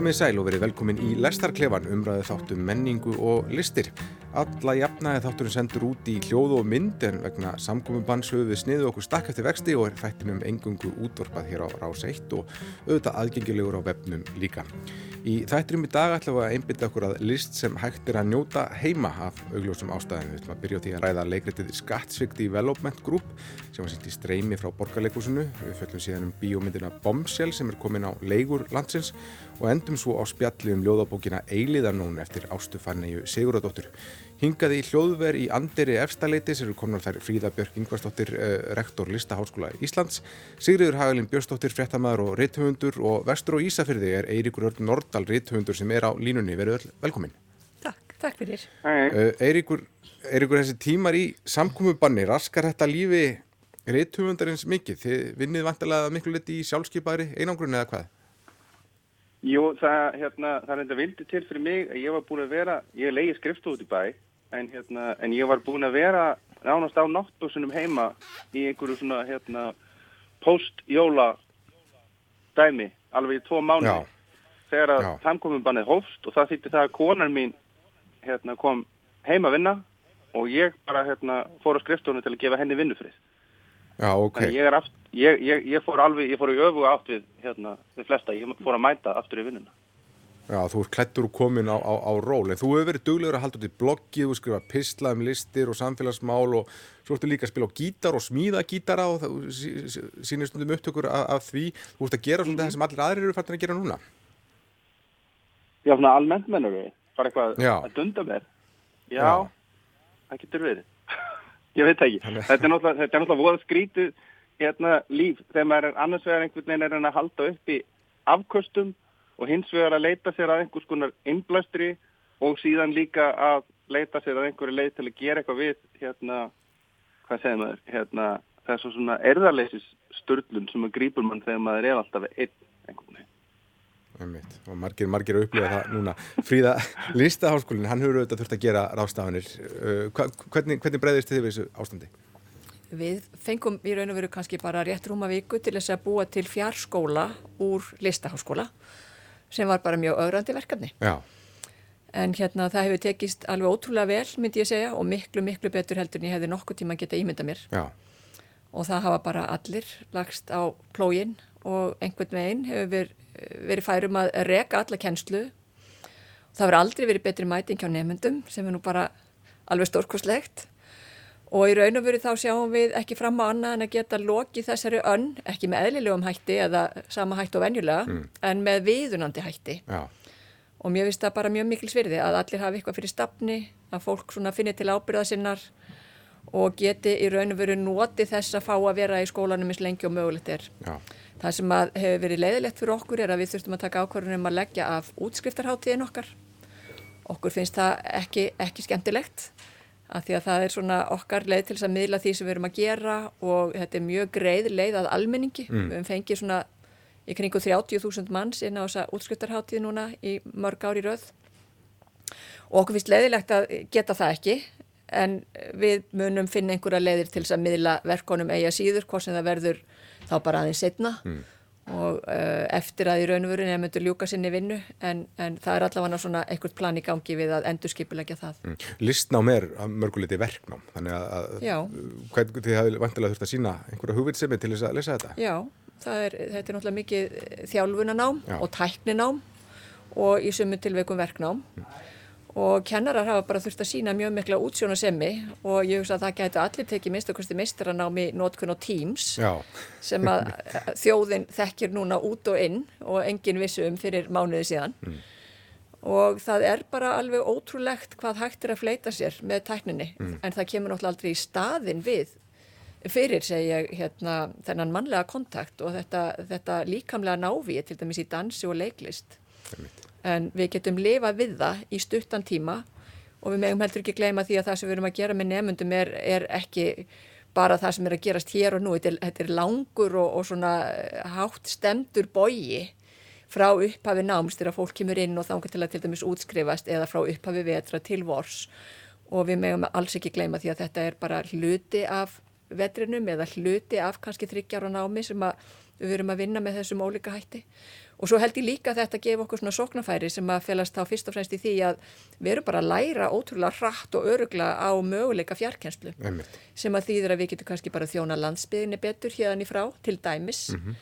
Komið sæl og verið velkomin í Lestarklefan umræðu þáttum menningu og listir. Alla jafnaði þátturinn sendur út í hljóð og mynd en vegna samkominnbanns höfum við sniðu okkur stakk eftir vexti og er þættinum engungu útvorpað hér á Rás 1 og auðvitað aðgengilegur á vefnum líka. Í þættinum í dag ætlum við að einbinda okkur að list sem hægt er að njóta heima af augljósum ástæðinu. Við ætlum að byrja á því að ræða leikritið Skattsvikt Development Group sem var sýtt í streymi frá borgarleikusinu. Við föllum síðan um bíómyndina Bombshell sem er komin á leigur landsins og endum svo á spjalli um ljóðabókina Eiliðarnón eftir Ástufanneju Siguradóttur. Hingaði í hljóðver í Anderi Efstaleiti sem eru komin þær Fríða Björk Ingvarsdóttir, uh, rektor Listaháskóla Íslands, Sigriður Hagalin Björnsdóttir, frettamæður og rithöfundur og vestur og Ísafyrði er Eiríkur Örn Nordal rithöfundur sem er á línunni. Verður velkomin. Takk, takk fyrir. Uh, Eiríkur, Eiríkur, þessi tímar í samkomiðbanni, raskar þetta lífi rithöfundarins mikið? Þið vinnið vantilega miklu liti í sjálfskeipari einangrun eða hvað? Jú, það, hérna, það er enda vildi til fyrir mig að ég var búin að vera, ég leiði skrifstóð út í bæ, en, hérna, en ég var búin að vera nánast á náttbúsunum heima í einhverju svona hérna, post-jóla dæmi, alveg í tvo mánu þegar að tamkominn bannið hófst og það þýtti það að konar mín hérna, kom heima að vinna og ég bara hérna, fór á skrifstónu til að gefa henni vinnufrið. Já, ok. Þannig ég er aft, ég, ég, ég fór alveg, ég fór í öfu átt við, hérna, við flesta, ég fór að mæta aftur í vinnuna. Já, þú ert klættur og komin á, á, á ról, en þú hefur verið duglegur að halda út í bloggið, þú skrifa pisla um listir og samfélagsmál og svo ertu líka að spila á gítar og smíða gítara og það sýnir stundum upptökur af, af því. Þú ert að gera svolítið það sem allir aðrir eru fættin að gera núna. Já, svona almennt mennur við, bara eitthvað Já. að dunda mér. Já, Já. það getur verið. Ég veit ekki. Þetta er náttúrulega, þetta er náttúrulega voða skrítið hérna, líf þegar maður er annars vegar einhvern veginn er hann að halda upp í afköstum og hins vegar að leita sér að einhvers konar innblæstri og síðan líka að leita sér að einhverju leið til að gera eitthvað við hérna, hvað segir maður, hérna, þessu svona erðarleisis sturlun sem að grípur mann þegar maður er alltaf einn einhvern veginn. Einmitt. Og margir, margir að upplifa það núna. Fríða, listaháskólinn, hann hefur auðvitað þurft að gera ráðstafanir. Uh, hvernig, hvernig breyðist þið við þessu ástandi? Við fengum í raun og veru kannski bara rétt rúma viku til þess að búa til fjárskóla úr listaháskóla sem var bara mjög ögrandi verkefni. Já, En hérna það hefur tekist alveg ótrúlega vel myndi ég segja og miklu, miklu betur heldur en ég hefði nokkuð tíma að geta ímynda mér. já, Og það hafa bara allir lagst á plógin og einhvern veginn hefur verið, verið færum að reka alla kennslu. Það hefur aldrei verið betri mæting hjá nefndum sem er nú bara alveg stórkoslegt. Og í raun og veru þá sjáum við ekki fram á annað en að geta lokið þessari önn, ekki með eðlilegum hætti eða sama hætti og venjulega, en með viðunandi hætti. já, Og mér finnst það bara mjög mikil svirði að allir hafi eitthvað fyrir stafni, að fólk svona finni til ábyrða sinnar og geti í raun og veru noti þess að fá að vera í skólanum eins lengi og mögulegt er. já, Það sem að hefur verið leiðilegt fyrir okkur er að við þurftum að taka ákvarðunum að leggja af útskriftarháttíðin okkar. Okkur finnst það ekki, ekki skemmtilegt af því að það er svona okkar leið til þess að miðla því sem við erum að gera og þetta er mjög greið leið að almenningi. Við höfum fengið svona í kringu 30.000 manns inn á þessa útskriftarháttíð núna í mörg ári röð og okkur finnst leiðilegt að geta það ekki en við munum finna einhverja leiðir til þess að miðla verkonum eiga síður, hvort sem það verður þá bara aðeins setna og uh, eftir að í raun og veru nefndur ljúka sinni vinnu en, en það er allavega svona einhvert plan í gangi við að endur skipulegja það. Mm. Listnám er að mörguleiti verknám, þannig að, að hvern, þið hafið vantilega þurft að sína einhverja hugvitsemi til þess að lesa þetta. Já, er, þetta er náttúrulega mikið þjálfunanám Já. og tækninám og í sumu tilveikum verknám og kennarar hafa bara þurft að sína mjög mikla útsjónasemi og ég hugsa að það gætu allir tekið minnstakosti meistranámi nótkun og Teams Já, sem að þjóðin þekkir núna út og inn og enginn vissu um fyrir mánuði síðan. Og það er bara alveg ótrúlegt hvað hægt er að fleita sér með tækninni. En það kemur náttúrulega aldrei í staðin við fyrir segi ég hérna þennan mannlega kontakt og þetta, þetta líkamlega návíi til dæmis í dansi og leiklist en við getum lifað við það í stuttan tíma og við megum heldur ekki gleyma því að það sem við erum að gera með nefnundum er, er ekki bara það sem er að gerast hér og nú. Þetta er, þetta er langur og, og svona eh, hátt stemdur bogi frá upphafi náms þegar fólk kemur inn og þangar til að til dæmis útskrifast eða frá upphafi vetra til vors. Og við megum alls ekki gleyma því að þetta er bara hluti af vetrinum eða hluti af kannski þryggjára námi sem við verum að vinna með þessum ólíka hætti og svo held ég líka að þetta gefa okkur svona sóknafæri sem að felast þá fyrst og fremst í því að við erum bara að læra ótrúlega hratt og örugla á möguleika fjarkenslu sem að þýðir að við getum kannski bara þjóna landsbyðinni betur hérna í frá til dæmis mm -hmm.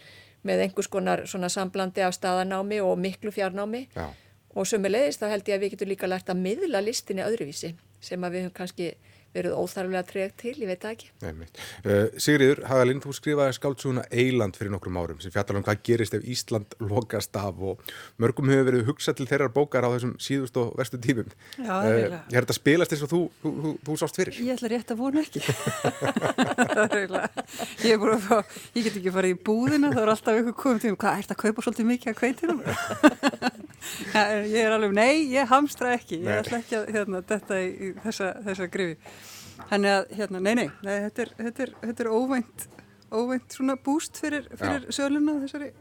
með einhvers konar svona samblandi af staðanámi og miklu fjarnámi Já. og sömulegist þá held ég að við getum líka lært að miðla listinni öðruvísi sem að við höfum kannski verið óþarflega tregt til, ég veit ekki. Uh, Sigriður, Hagalinn, þú skrifaði skáltsúna Eiland fyrir nokkrum árum sem fjallar um hvað gerist ef Ísland lokast af og mörgum hefur verið hugsað til þeirrar bókar á þessum síðust og verstu tímum. Já, það er eiginlega. Uh, er þetta spilast eins og þú, þú, þú, þú sást fyrir? Ég ætla rétt að vona ekki. það er eiginlega. Ég fá, ég get ekki farið í búðina, þá er alltaf ykkur komið til mig, hvað, ert að kaupa svolítið mikið að kveitinum? ég er alveg, nei, ég hamstra ekki, ég ætla ekki að hérna, detta í þessa, þessa grifi. Þannig að, hérna, nei, nei, nei þetta, er, þetta, er, þetta er óvænt, óvænt svona búst fyrir, fyrir söluna þessari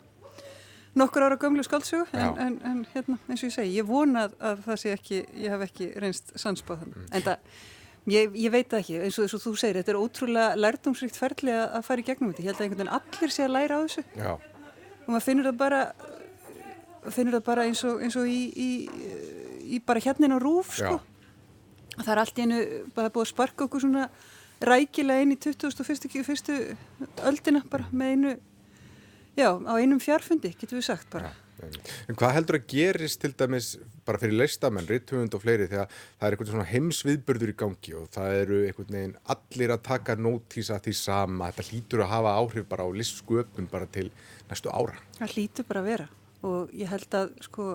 nokkur ára gömlu skáldsögu, en, en, en hérna, eins og ég segi, ég vona að, að það sé ekki, ég hef ekki reynst sansbáð þannig, mm. en það, ég, ég veit ekki, eins og, eins og þú segir, þetta er ótrúlega lærdomsrikt ferli að fara í gegnum þetta, ég held að einhvern veginn allir sé að læra á þessu Já. og maður finnur það bara, finnur það bara eins og, eins og í, í, í bara hérna á rúf, sko. Já það er allt í einu bara búið að sparka okkur svona rækilega inn í 2001. öldina bara með einu já, á einum fjarfundi, getur við sagt bara. Ja, en hvað heldur að gerist til dæmis bara fyrir leistamenn, ritthugund og fleiri þegar það er eitthvað svona heimsviðbörður í gangi og það eru einhvern veginn allir að taka nótísa því sama, þetta hlýtur að hafa áhrif bara á listsköpun bara til næstu ára. Það hlýtur bara að vera og ég held að sko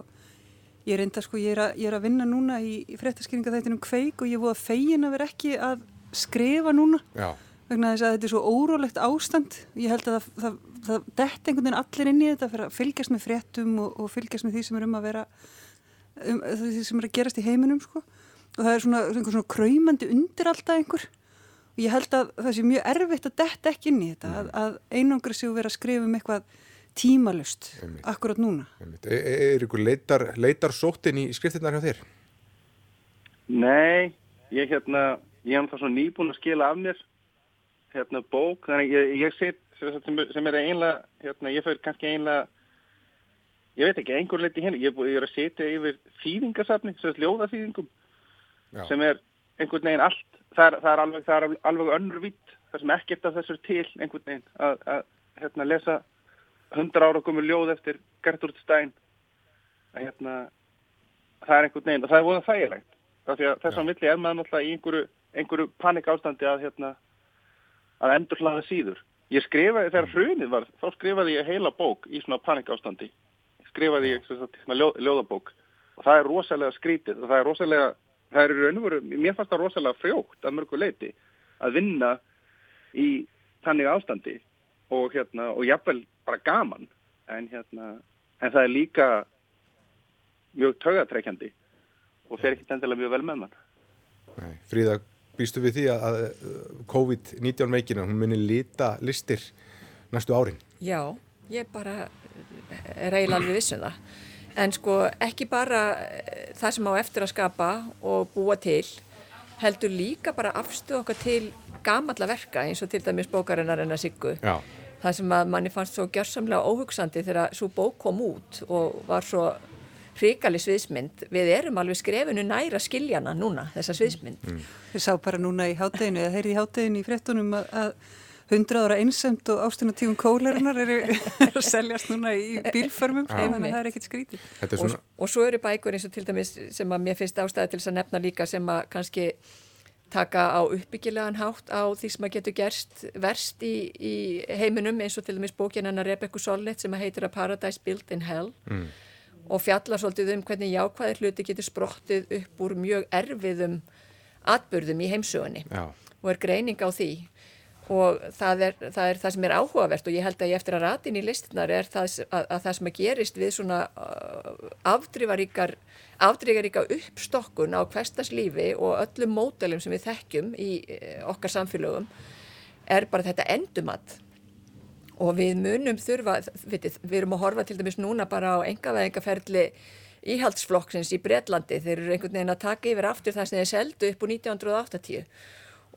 Ég er enda sko, ég er að, ég er að vinna núna í, í fréttaskýringa þættinum kveik og ég voru að fegin að vera ekki að skrifa núna Já. vegna þess að þetta er svo órólegt ástand. Ég held að það, það, það dett einhvern veginn allir inn í þetta fyrir að fylgjast með fréttum og, og fylgjast með því sem er um að vera, um, því sem er að gerast í heiminum sko og það er svona, svona, svona kræmandi undir alltaf einhver og ég held að það sé mjög erfitt að detta ekki inn í þetta, að, að einangra sig og vera að skrifa um eitthvað tímalust Einmitt. akkurat núna Einmitt. Er, er ykkur leitar, leitar sóttin í skriftinnar hjá þér? Nei, ég hérna ég hef það svo nýbúin að skila af mér hérna bók þannig ég, ég set sem, sem er einlega hérna, ég fyrir kannski einlega ég veit ekki, einhver leiti hérna ég, ég er að setja yfir þýðingarsafni sem er ljóðaþýðingum Já. sem er einhvern veginn allt það er, það er alveg, alveg, alveg önnur vitt það sem ekkert af þessur til einhvern veginn að, að hérna, lesa hundra ára komur ljóð eftir Gertrúd Stein. Að hérna það er einhvern veginn og það er voða þægilegt. Þess að villi er maður náttúrulega í einhverju, einhverju panik ástandi að hérna að endur hlaða síður. Ég skrifaði þegar hrunið var þá skrifaði ég heila bók í svona panik ástandi skrifaði ég sagt, ljóð, ljóðabók. Og það er rosalega skrítið og það er rosalega það er raun og veru, mér fannst það rosalega frjókt að mörgu leiti að vinna í tannig ástandi og hérna og jafnvel bara gaman. En hérna en það er líka mjög tögatrækjandi og fer ekki endilega mjög vel með mann. Nei, Fríða, býstu við því að COVID-19 veikina, hún mynni lita listir næstu árin? Já, ég bara er eiginlega alveg vissun um það. En sko ekki bara eh, það sem á eftir að skapa og búa til heldur líka bara afstuð okkar til gamalla verka eins og til dæmis bókarinnar en að siggu. Já það sem að manni fannst svo gjörsamlega óhugsandi þegar svo bók kom út og var svo hrikali sviðsmynd við erum alveg skrefinu næra skiljana núna, þessa sviðsmynd. Mm. Við sá bara núna í hátteginu eða heyrði í hátteginu í frettunum að, að 100 ára einsemt og ástunatífum kólarinnar eru er að seljast núna í bílförmum, þannig að það er ekkert skrítið og, og svo eru bækur eins og til dæmis sem að mér finnst ástæði til þess að nefna líka sem að kannski taka á uppbyggilegan hátt á því sem að getur gerst verst í, í heiminum eins og til dæmis bókin hennar Rebekku Solnit sem heitir A Paradise Built in Hell mm. og fjallar svolítið um hvernig jákvæðir hluti getur sprottið upp úr mjög erfiðum atbyrðum í heimsögunni Já. og er greining á því og það er, það er það sem er áhugavert og ég held að ég eftir að ratin í listunar er það að, að það sem að gerist við svona uh, afdrifaríkar afdrifaríka uppstokkun á hverstaslífi og öllum mótelum sem við þekkjum í uh, okkar samfélögum er bara þetta endumatt og við munum þurfa við, við erum að horfa til dæmis núna bara á engaveðingaferli íhaldsflokksins í Breitlandi þeir eru einhvern veginn að taka yfir aftur það sem þeir seldu upp úr 1980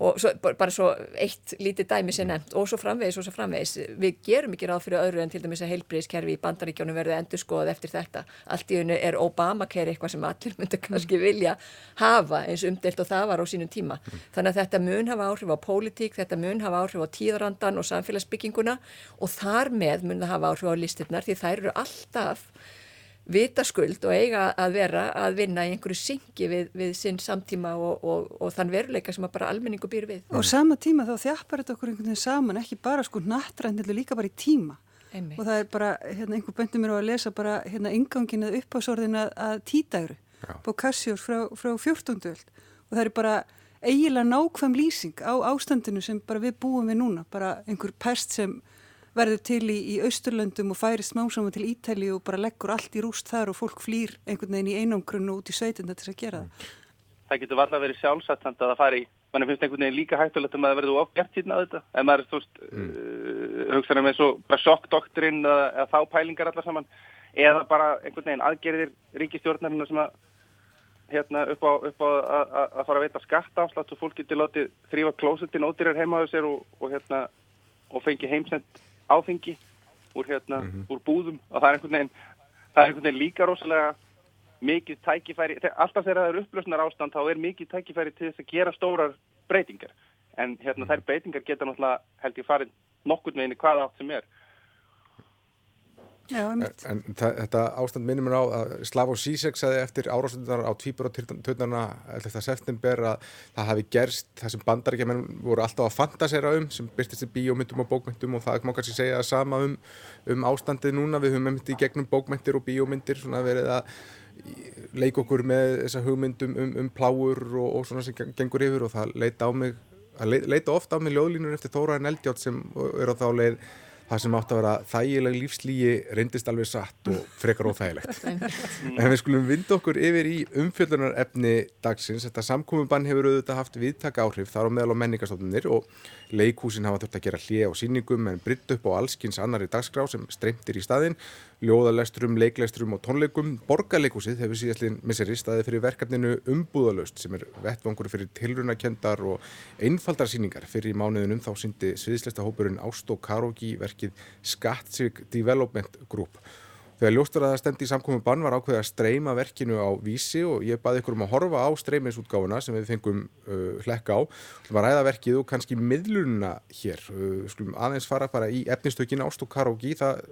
og svo, bara svo eitt lítið dæmi sem nefnt og svo framvegis og svo framvegis. Við gerum ekki ráð fyrir öðru en til dæmis að heilbríðiskerfi í bandaríkjónum verði endur skoðað eftir þetta. Allt í unni er Obamacare eitthvað sem allir myndir kannski vilja hafa eins umdelt og það var á sínum tíma. Þannig að þetta mun hafa áhrif á pólitík þetta mun hafa áhrif á tíðarandan og samfélagsbygginguna. Og þar með mun það hafa áhrif á listirnar því þær eru alltaf vitaskuld og eiga að vera að vinna í einhverju syngi við, við sinn samtíma og, og, og þann veruleika sem bara almenningu býr við. Og sama tíma þá þjappar þetta okkur einhvern veginn saman, ekki bara sko nattræðinlega líka bara í tíma. Einmitt. Og það er bara, hérna einhver böndum mér á að lesa bara hérna ingangin að upphásorðin að, að títæru på Cassius frá, frá 14. öld og það er bara eiginlega nákvæm lýsing á ástandinu sem bara við búum við núna, bara einhver pest sem verður til í, í Austurlöndum og færi smásaman til Ítali og bara leggur allt í rúst þar og fólk flýr einhvern veginn í einangrunnu út í sveitinda til að gera það. Það getur varlega verið sjálfsagt að það fari, mann finnst einhvern veginn líka hættulegt að maður verður ofgert hérna að þetta, en maður, þú veist, mm. uh, hugsaður með svo bara sjokkdoktrinn eða, eða þá pælingar allar saman, eða bara einhvern veginn aðgerðir ríkistjórnarinn sem að hérna upp á, upp á að, að fara að veita skatta áslátt og fólk getur látið þrýfa klósetin ódýrar heimaðu sér og, og hérna og fengi heimsend áfengi úr, hérna, mm -hmm. úr búðum og það er einhvern veginn, er einhvern veginn líka rosalega mikið tækifæri, alltaf þegar það er upplösnar ástand þá er mikið tækifæri til þess að gera stórar breytingar. En hérna, þær breytingar geta náttúrulega held ég farið nokkur með henni hvað átt sem er Já, en, þetta ástand minnum er á að Slavó Zizek sagði eftir árásundar á tvíbur og törnarna 11. september að það hafi gerst það sem bandaríkjaman voru alltaf að fantasera um sem byrstist í bíómyndum og bókmyndum og það má kannski segja það sama um, um ástandið núna við höfum myndið í gegnum bókmyndir og bíómyndir svona verið að leika okkur með þessa hugmyndum um, um pláur og, og svona sem gengur yfir og það leita mig leita ofta á mig ljóðlínur eftir Þóraðin Eldjátt sem er á þá leið það sem átt að vera þægileg lífslígi reyndist alveg satt og frekar óþægilegt. En við skulum vinda okkur yfir í umfjöldunar efni dagsins. Þetta samkómmubann hefur auðvitað haft viðtaka áhrif þar á meðal á menningarstofnunir og leikúsin hafa þurft að gera hlið á síningum en britt upp á allskins annari dagskrá sem streymtir í staðin ljóðalesturum, leiklesturum og tónleikum. Borgarleikúsið hefur síðastlinn misseri staði fyrir verkefninu Umbúðalöst sem er vettvangur fyrir tilrunakendar og einfaldar síningar. Fyrir í mánuðunum þá syndi sviðislesta hópurinn Ástó Karogi verkið Skatsig Development Group. Þegar ljóstur að það stendi í samkominn bann var ákveðið að streyma verkinu á vísi og ég baði ykkur um að horfa á streyminsútgáfuna sem við fengum uh, hlekka á. Við varum að ræða verkið og kannski miðlununa hér. Uh, skulum aðeins fara bara í efnistökin Ástó Karogi. Það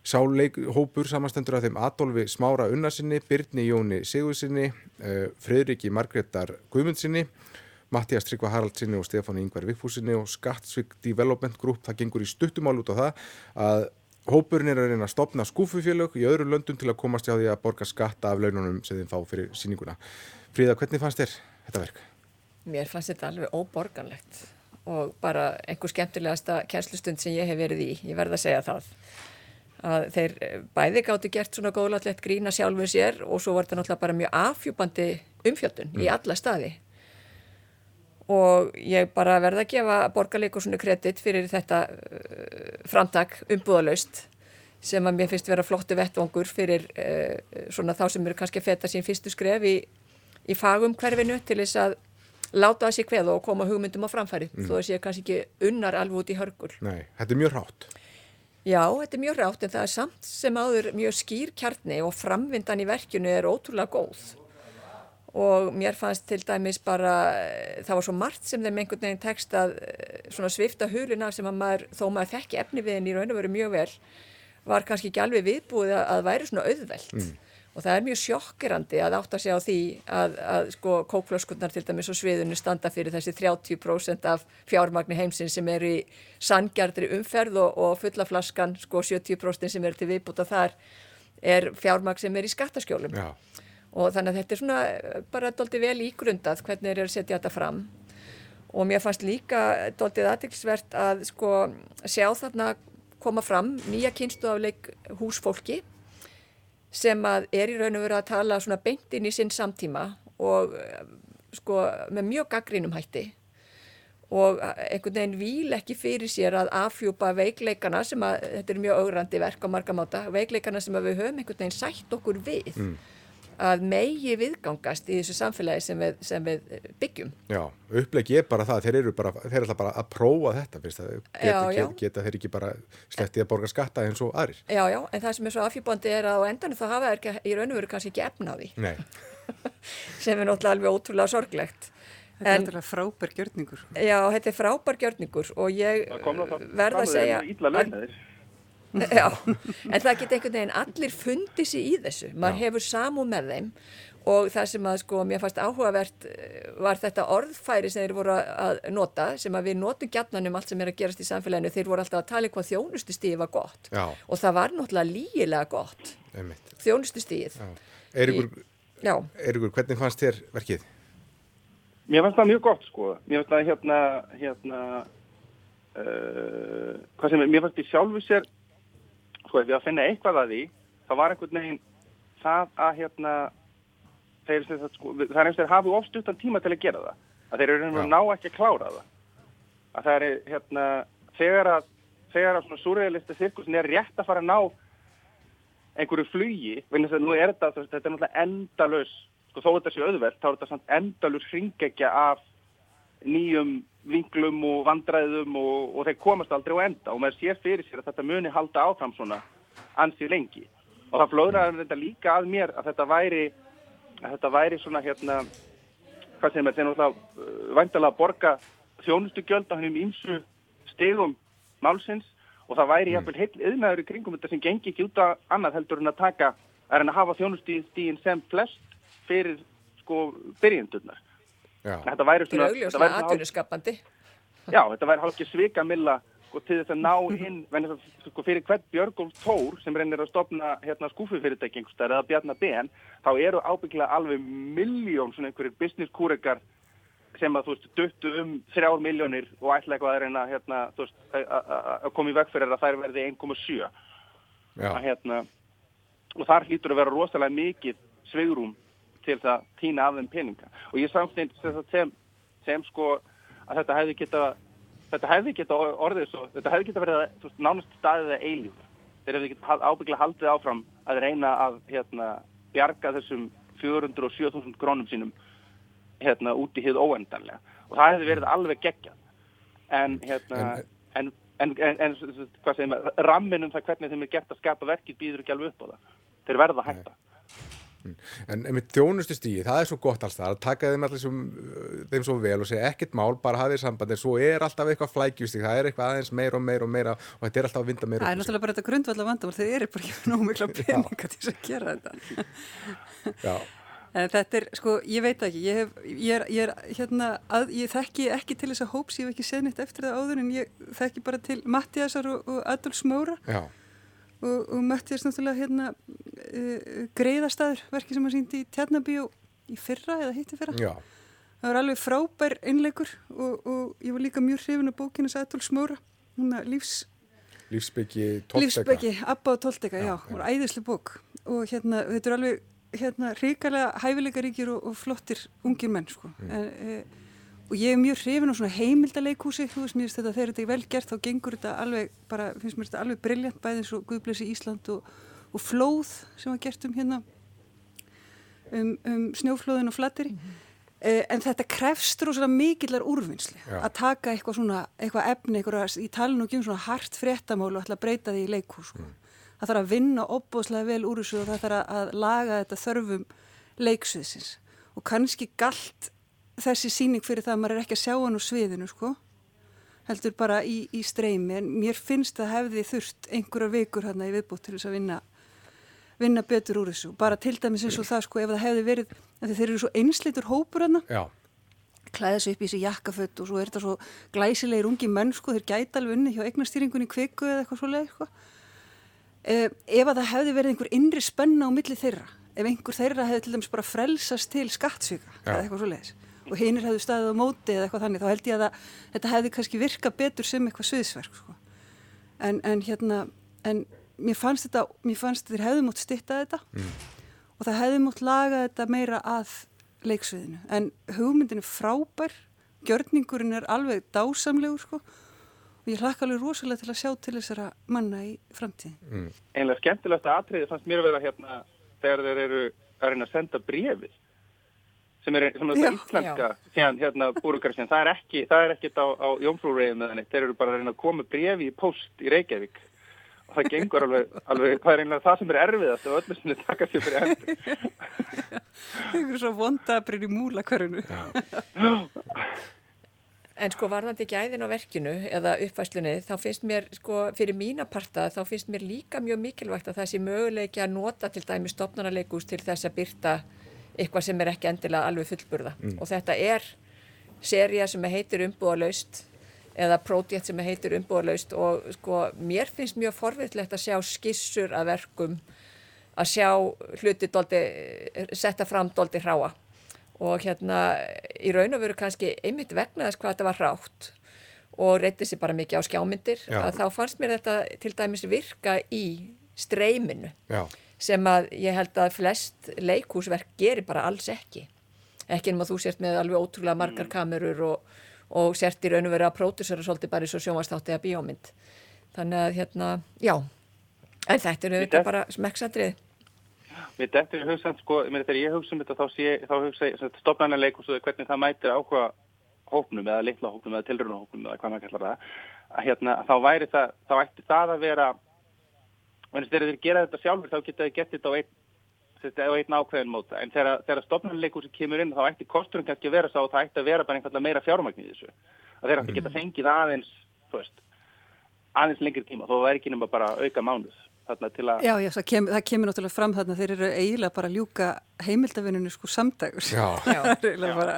Sáleikhópur samastendur af þeim Adolfi Smára Unnarsinni, Byrni Jóni Sigursinni, uh, Fredriki Margreðar Guðmundsinni, Mattias Tryggva Haraldsinni og Stefáni Yngvar Viffúsinni og Skattsvík Development Group. Það gengur í stuttumál út á það að hópurinn er að reyna að stopna skúfufélög í öðru löndum til að komast hjá því að borga skatta af laununum sem þeim fá fyrir síninguna. Fríða, hvernig fannst þér þetta verk? Mér fannst þetta alveg óborganlegt og bara einhver skemmtilegasta kjænslustund sem ég hef verið í, ég verð að segja það að þeir eh, bæði gáttu gert svona góðlátlegt grína sjálfum sér og svo var þetta náttúrulega bara mjög afhjúpandi umfjöldun mm. í alla staði og ég bara verða að gefa borgarleikur svona kredit fyrir þetta uh, framtak umbúðalaust sem að mér finnst vera flottu vettvangur fyrir uh, svona þá sem eru kannski að feta sín fyrstu skref í, í fagum hverfinu til þess að láta það sér kveð og koma hugmyndum á framfæri mm. þó að sé kannski ekki unnar alveg út í hörgul Nei, þetta er mjög rátt Já, þetta er mjög rátt en það er samt sem áður mjög skýr kjarni og framvindan í verkjunu er ótrúlega góð og mér fannst til dæmis bara, eh, það var svo margt sem þeim einhvern veginn tekst að eh, svona svifta huluna sem að maður, þó maður þekki efni við henni í raun og veru mjög vel, var kannski ekki alveg viðbúið að, að væri svona auðvelt. Mm og það er mjög sjokkirandi að átta sig á því að, að sko kókflöskunnar til dæmis og sviðunni standa fyrir þessi 30% af fjármagni heimsins sem er í sangjartri umferð og, og fullaflaskan sko 70% sem er til viðbúta þar er fjármagn sem er í skattaskjólum. Já. og þannig að þetta er svona bara doldi vel ígrundað hvernig er að setja þetta fram. Og mér fannst líka doldið aðtilsvert að sko sjá þarna koma fram nýja kynstu af leik húsfólki sem að er í raun og veru að tala svona beint inn í sinn samtíma og eh, sko með mjög gaggrínum hætti og eh, einhvern veginn vil ekki fyrir sér að afhjúpa veikleikana sem að, þetta er mjög augrandi verk á marga máta, veikleikana sem við höfum einhvern veginn sætt okkur við mm. Að megi viðgangast í þessu samfélagi sem við, sem við byggjum. Já, upplegi er bara það, þeir eru bara, þeir eru alltaf bara að prófa þetta, finnst það, geta, geta, geta þeir ekki bara slepptið að borga skatta eins og aðrir. Já, já, en það sem er svo afhjúbandi er að á endanum þá hafa þeir ekki, í raun og veru kannski ekki efna á því, Nei, sem er náttúrulega alveg ótrúlega sorglegt. Þetta er náttúrulega frábær gjörningur. Já, þetta er frábær gjörningur og ég Það kom það verða að segja... Ítla launaðir. Já, en það geta einhvern veginn allir fundið sér í þessu. Maður hefur samú með þeim og það sem að sko mér fannst áhugavert eh, var þetta orðfæri sem þeir voru að nota sem að við notum gjarnan um allt sem er að gerast í samfélaginu. Þeir voru alltaf að tala um hvað þjónustustíði var gott Já. og það var náttúrulega lígilega gott. Já. Já, Eiríkur, hvernig fannst þér verkið? Mér finnst það mjög gott sko. Mér finnst það hérna, hérna, uh, hvað sem er, mér finnst því sjálfu sér, sko, ef ég að finna eitthvað að því, það var einhvern veginn það að hérna, þeir, sko, það er eins og þeir hafi ofstuttan tíma til að gera það. Að þeir eru einhvern ná ekki að klára það. Að það er hérna, þegar að, þegar að svona súræðilista sirkusin er rétt að fara að ná einhverju flugi, vegna þess að nú er þetta, þetta er náttúrulega endalaus, sko þó þetta sé auðvelt, þá er þetta samt endalaus hringekja af nýjum vinglum og vandræðum og, og þeir komast aldrei á enda og maður sér fyrir sér að þetta muni halda áfram svona ansið lengi. Og það flóðraði þetta líka að mér að þetta væri, að þetta væri svona hérna, hvað sem er, þeir náttúrulega uh, væntalega að borga þjónustugjöld á hennum ímsu stegum málsins og það væri jafnvel heill yðnaður í kringum þetta sem gengi ekki út af annað heldur en að taka, er en að hafa þjónustíðin sem flest fyrir sko byrjendurnar. Þetta væri svona, þetta væri hálf- atvinnuskapandi. já, þetta væri hálfgeir svika milla sko, til þess að ná inn, vegna þess að sko, fyrir hvert Björgólf Tór sem reynir að stopna hérna skúfufyrirtæki einhverstaðar eða Bjarnar Ben, þá eru ábyggilega alveg miljón svona einhverjir business kúrekar sem að þú veist duttu um þrjár miljónir og ætla eitthvað að reyna hérna, þú veist, að- koma í veg fyrir að þær verði 1,7 já, að hérna og þar hlýtur að vera rosalega mikið sveigrum til að týna af þeim peninga. Og ég samstænd sem, sem, sem sko að þetta hefði geta þetta hefði geta orðið svo þetta hefði geta verið veist, nánast staðið að eilíf þeir hefði geta ábygglega haldið áfram að reyna að hérna, bjarga þessum 407.000 krónum sínum hérna út í hið óendanlega. Og það hefði verið alveg geggjað. En hérna en, en, en, en, en hvað segir maður, rammin um það hvernig þeim er gert að skapa verkið býður ekki alveg upp á það. Þeir verða að hætta en með þjónustu stíði, það er svo gott alls það að taka þeim allir sem, uh, þeim svo vel og segja ekkert mál, bara hafið samband en svo er alltaf eitthvað flækjustík, það er eitthvað aðeins meira og meira og meira og þetta er alltaf að vinda meira Það er náttúrulega bara þetta grundvallar vandamál, þeir eru bara ekki nóg mikla peninga til að gera þetta. Já, En þetta er, sko, ég veit ekki, ég, hef, ég, er, ég er hérna, að, ég þekki ekki til þess að hóps, ég hef ekki séð neitt eftir það áður en ég þekki bara til Mattiasar og, og Adolf Smóra já, og, og Mattias náttúrulega hérna uh, greiðastæður, verki sem hann síndi í Tjarnabíu í fyrra eða hitti fyrra. já, Það var alveg frábær einleikur og, og ég var líka mjög hrifin af bókinu Adolf Smóra, hún að lífs, lífsbyggi tólteka. lífsbeggi, Abba og Tolteka, já, já. voru æðisli bók og hérna, þetta er alveg hérna, ríkalega hæfileikaríkir og, og flottir ungir menn, sko en, e, og ég er mjög hrifin á svona heimildaleikúsi, þú veist, mér finnst þetta þegar þetta er vel gert þá gengur þetta alveg, bara finnst mér þetta alveg brilljant bæðið eins og Guðblessi Ísland og, og flóð sem var gert um hérna um, um snjóflóðin og flattiri Eh, en þetta krefst rosalega mikillar úrvinnslu Já. að taka eitthvað svona, eitthvað efni, eitthvað, í talinu ekki um svona hart fréttamál og ætla að breyta því í leikhús. Sko. Það þarf að vinna opbóðslega vel úr þessu og það þarf að- að laga þetta þörfum leiksviðsins. Og kannski galt þessi síning fyrir það að maður er ekki að sjá hann úr sviðinu, sko. Heldur bara í, í streymi, en mér finnst það hefði þurft einhverjar vikur hérna í viðbútt til þess að vinna vinna betur úr þessu. Bara til dæmis eins og það sko ef það hefði verið, þeir eru svo einsleitur hópur hérna, klæða sig upp í þessi jakkafött og svo er þetta svo glæsilegir ungi menn sko, þeir gæta alveg unni hjá eignastýringunni kviku eða eitthvað svo leið sko. Eh, ef að það hefði verið einhver innri spenna á milli þeirra, ef einhver þeirra hefði til dæmis bara frelsast til skattsvika eða eitthvað svo leiðis og hinnir hefði staðið á móti eða eitthvað þannig, þá held ég að það, þetta hefði kannski virka betur sem eitthvað sviðsverk sko. en, en hérna en mér fannst þetta, mér fannst þeir hefði mótt stitta þetta og það hefði mótt laga þetta meira að leiksviðinu, en hugmyndin er frábær, gjörningurinn er alveg dásamlegur sko og ég hlakka alveg rosalega til að sjá til þessara manna í framtíðin. einlega skemmtilegsta atriði fannst mér að vera hérna þegar þeir eru að reyna að senda brefið sem er, Já. íslenska síðan hérna búrukarsinn, það er ekki það er ekkit á, á Jómfrúreiðum eða neitt, þeir eru bara að reyna að koma brefi í post í Reykjavík. Og það gengur alveg, alveg það er einlega það sem er erfiðast og öllu sem er taka sér fyrir hendur. Einhverjum svo vondabrinn í múlakörunu. En sko varðandi gæðin á verkinu eða uppfæslunni þá finnst mér sko fyrir mína parta þá finnst mér líka mjög mikilvægt að það sé möguleiki að nota til dæmi stopnarnarleikus til þess að byrta eitthvað sem er ekki endilega alveg fullburða. Og þetta er seria sem heitir umbúðalaust eða pródjekt sem heitir umbúðalaust og sko mér finnst mjög forvitlegt að sjá skissur að verkum að sjá hluti doldi, setta fram doldi hráa. Og hérna í raun og veru kannski einmitt vegna þess hvað þetta var hrátt og reyndi sér bara mikið á skjámyndir Já. að þá fannst mér þetta til dæmis virka í streyminu. Já, sem að ég held að flest leikhúsverk gerir bara alls ekki. Ekki nema þú sért með alveg ótrúlega margar kamerur og, og sért í raun og veru að pródusera svolítið bara eins og sjónvastátti eða bíómynd. Þannig að hérna, já. En þetta er auðvitað Þetta- bara smekksatrið Mér dettur í hugsan, sko, mér þegar ég hugsa um þetta þá, sé, þá hugsa ég stopnarnarleikus og hvernig það mætir áhuga hópnum eða litla hópnum eða tilruna hópnum eða hvað maður kallar það að hérna, þá væri það, þá ætti það að vera en þegar þeir gera þetta sjálfur þá geta þeir gett þetta á einn einn ákveðin móta, en þegar, þegar stopnarnarleikus kemur inn þá ætti kosturinn kannski að vera sá og það ætti að vera bara einfallega meira fjármagn í þessu. Að þeir ætti geta fengið aðeins veist, aðeins lengri tíma þó það væri ekki nema bara auka mánuð þarna til að Já, já, það kemur, það kemur náttúrulega fram þarna þeir eru eiginlega bara að ljúka heimildavinninu sko samdags. já, Já. eiginlega bara,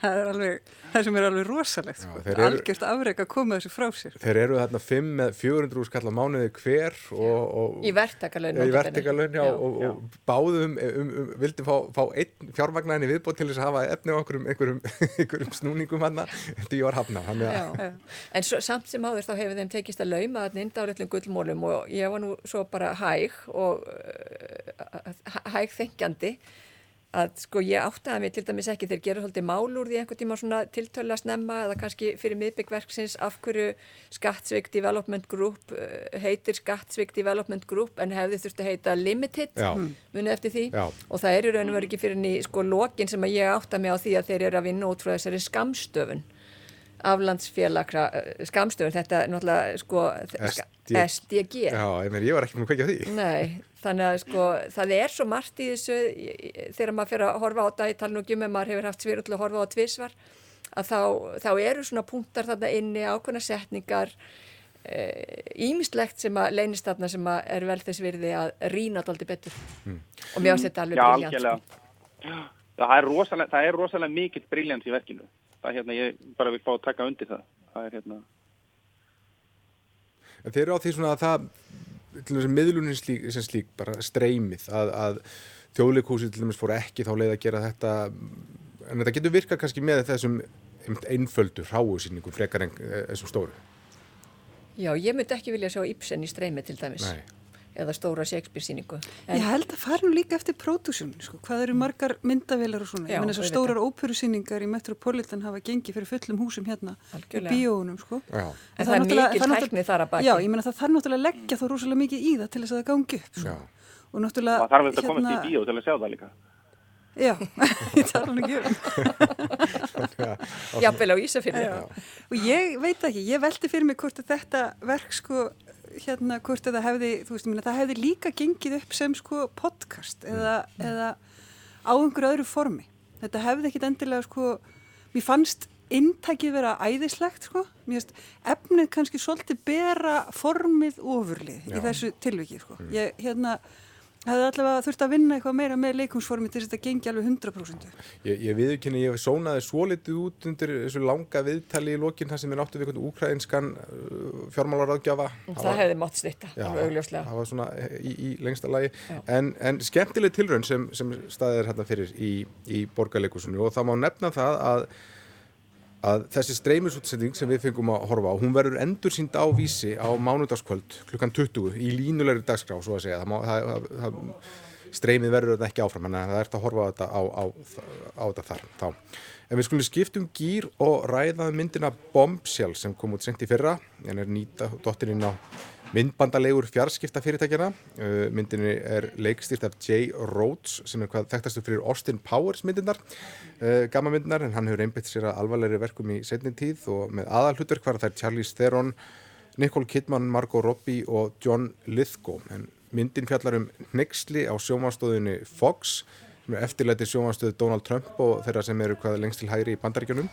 það er alveg, það sem er alveg rosalegt sko. Já, þeir Það er eru- algjört afreg að koma þessu frá sér. þeir eru þarna 5 með 400 skalla mánuði hver og, og í verktakalun í vertikalun já, og, og báðum um, um, vildi fá, fá einn fjármagnaðinni viðbót til þess að hafa efni á einhverjum, einhverjum, einhverjum snúningum hann því ég var hafna þannig að Já. En svo, samt sem áður þá hefur þeim tekist að lauma þarna indálöflum gullmólum og ég var nú svo bara hæg og uh, hæg þengjandi að sko ég áttaði mig til dæmis ekki þeir gera svolítið mál úr því einhvern tíma svona tiltölu að snemma eða kannski fyrir miðbyggverksins af hverju Skattsvik Development Group uh, heitir Skattsvik Development Group en hefði þurfti að heita Limited Já. munið eftir því Já. og það er í raun og veru ekki fyrir ný sko lokin sem að ég átta mig á því að þeir eru að vinna út frá þessari skamstöfun aflandsfélagra eh, skamstöfun, þetta er náttúrulega sko SD. SDG já, ég, meina, ég var ekki að kveikja á því Nei, þannig að sko það er svo margt í þessu þegar maður fyrir að horfa á þetta ég tala nú ekki um ef maður hefur haft sviru til að horfa á það tvisvar að þá, þá eru svona punktar þarna inni ákveðna setningar ímislegt sem að leynist þarna sem að er vel þess virði að þetta aldrei betur og mér finnst þetta alveg Já, briljant algjörlega. sko. Það er rosalega, það er rosalega mikill briljans í verkinu. Það er hérna, ég bara vil fá að taka undir það. Það er hérna, en þeir eru á því svona að það til þess að miðlunin slík, sem slík bara streymið að, að þjóðleikúsi til dæmis fór ekki þá leið að gera þetta en þetta getur virkað kannski með þessum einföldu hráusýningum frekar en eh, þessum stóru Já, ég myndi ekki vilja sjá Ibsen í streymi til dæmis Nei. Eða stóra Shakespeare síningu Ég held að fara nú líka eftir pródúsjón, sko, hvað eru margar myndavélar og svona. Já, ég menn þessar auðvitað. stórar óperusýningar í Metropolitan hafa gengið fyrir fullum húsum hérna Algjörlega. í bíóunum, sko. Já, En það er mikil tækni þar að baki. Já, ég menna það þarf náttúrulega að leggja þá rosalega mikið í það til þess að það gangi upp, sko. já, Og náttúrulega... það þarf þetta að komast í bíó til að sjá það líka. Já, ég tala nú ekki um. Jafnvel á Ísafirði Já. Og ég veit ekki, ég velti fyrir mig hvort að þetta verk sko, hérna, hvort að það hefði, þú veist, meina, það hefði líka gengið upp sem sko podcast eða, eða á einhverju öðru formi. Þetta hefði ekkit endilega sko, mér fannst inntækið vera æðislegt sko, mér finnst efnið kannski svolítið bera formið ofurlið í Já. þessu tilviki sko. Ég, hérna, hefði allavega þurft að vinna eitthvað meira með leikumsformið til þess að þetta gengi alveg 100%. Ég, ég viðurkenni, ég sónaði svo litið út undir þessu langa viðtali í lokin þar sem ég náttu við einhvern úkræðinskan uh, fjármálaráðgjafa. Það hefði mátt Já, alveg augljóslega. það var svona í, í lengsta lagi en, en skemmtileg tilraun sem, sem staðið er hérna fyrir í, í borgarleikusinu og það má nefna það að, að þessi streymisútsending sem við fengum að horfa á, hún verður endur sínd á vísi á mánudagskvöld klukkan 20 í línulegri dagskrá, svo að segja það, það, það, streymið verður þetta ekki áfram, en það ert að horfa á þetta á, á, á þetta þar þá. En við skulum skiptum gýr og ræða um myndina Bombshell sem kom út sent í fyrra, en er nýta dottirinn á myndbandalegur fjarskipta fyrirtækjana. Uh, myndinni er leikstýrt af Jay Rhodes sem er hvað þekktastu fyrir Austin Powers myndinar, uh, gamma myndinar, en hann hefur einbætt sér að alvarlegri verkum í setnin tíð og með aðalhutur hvar þær Charlize Theron, Nicole Kidman, Margot Robbie og John Lithgow. En myndin fjallar um nexli á sjómanstóðinni Fox sem er eftirlæti sjómanstöðu Donald Trump og þeirra sem eru hvað lengst til hægri í bandaríkjunum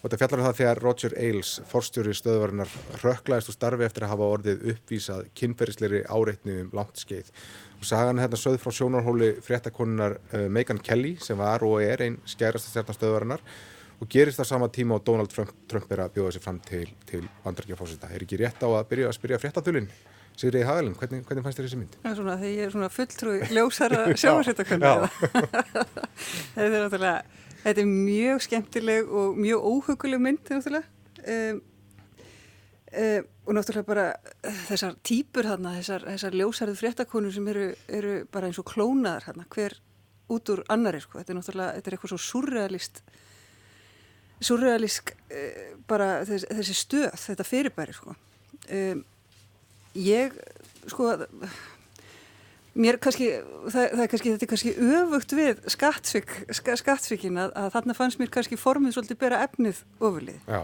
og þetta fjallar um það þegar Roger Ailes, forstjóri stöðvarinnar, rökklaðist og starfi eftir að hafa orðið uppvísað kynferðisleiri áreitni um langt skeið. Og sagan er hérna sögð frá sjónarhóli fréttakonunar uh, Megan Kelly sem var og er einn skærasta stjarnar stöðvarinnar og gerist það sama tíma og Donald Trump, Trump er að bjóða sér fram til, til bandaríkjafósita. Er ekki rétt á að byrja að spyrja fréttathulinn? Sigriði Hagalinn, hvernig, hvernig fannst þér þessi mynd? Það er svona þegar ég er svona fulltrúi ljósara sjónarsettakönda. þetta er náttúrulega Þetta er mjög skemmtileg og mjög óhuguleg mynd um, um, og náttúrulega bara þessar týpur þarna, þessar, þessar ljósarðu fréttakonur sem eru, eru bara eins og klónaðar þarna, hver út úr annari sko, þetta er náttúrulega, þetta er eitthvað svo surrealist surrealísk uh, bara þess, þessi stöð, þetta fyrirbæri sko. Um, ég sko að Mér kannski, það, það er kannski, þetta er kannski öfugt við skattsvík, skattsvíkin að, að þarna fannst mér kannski formið svolítið bera efnið ofurlið. Já.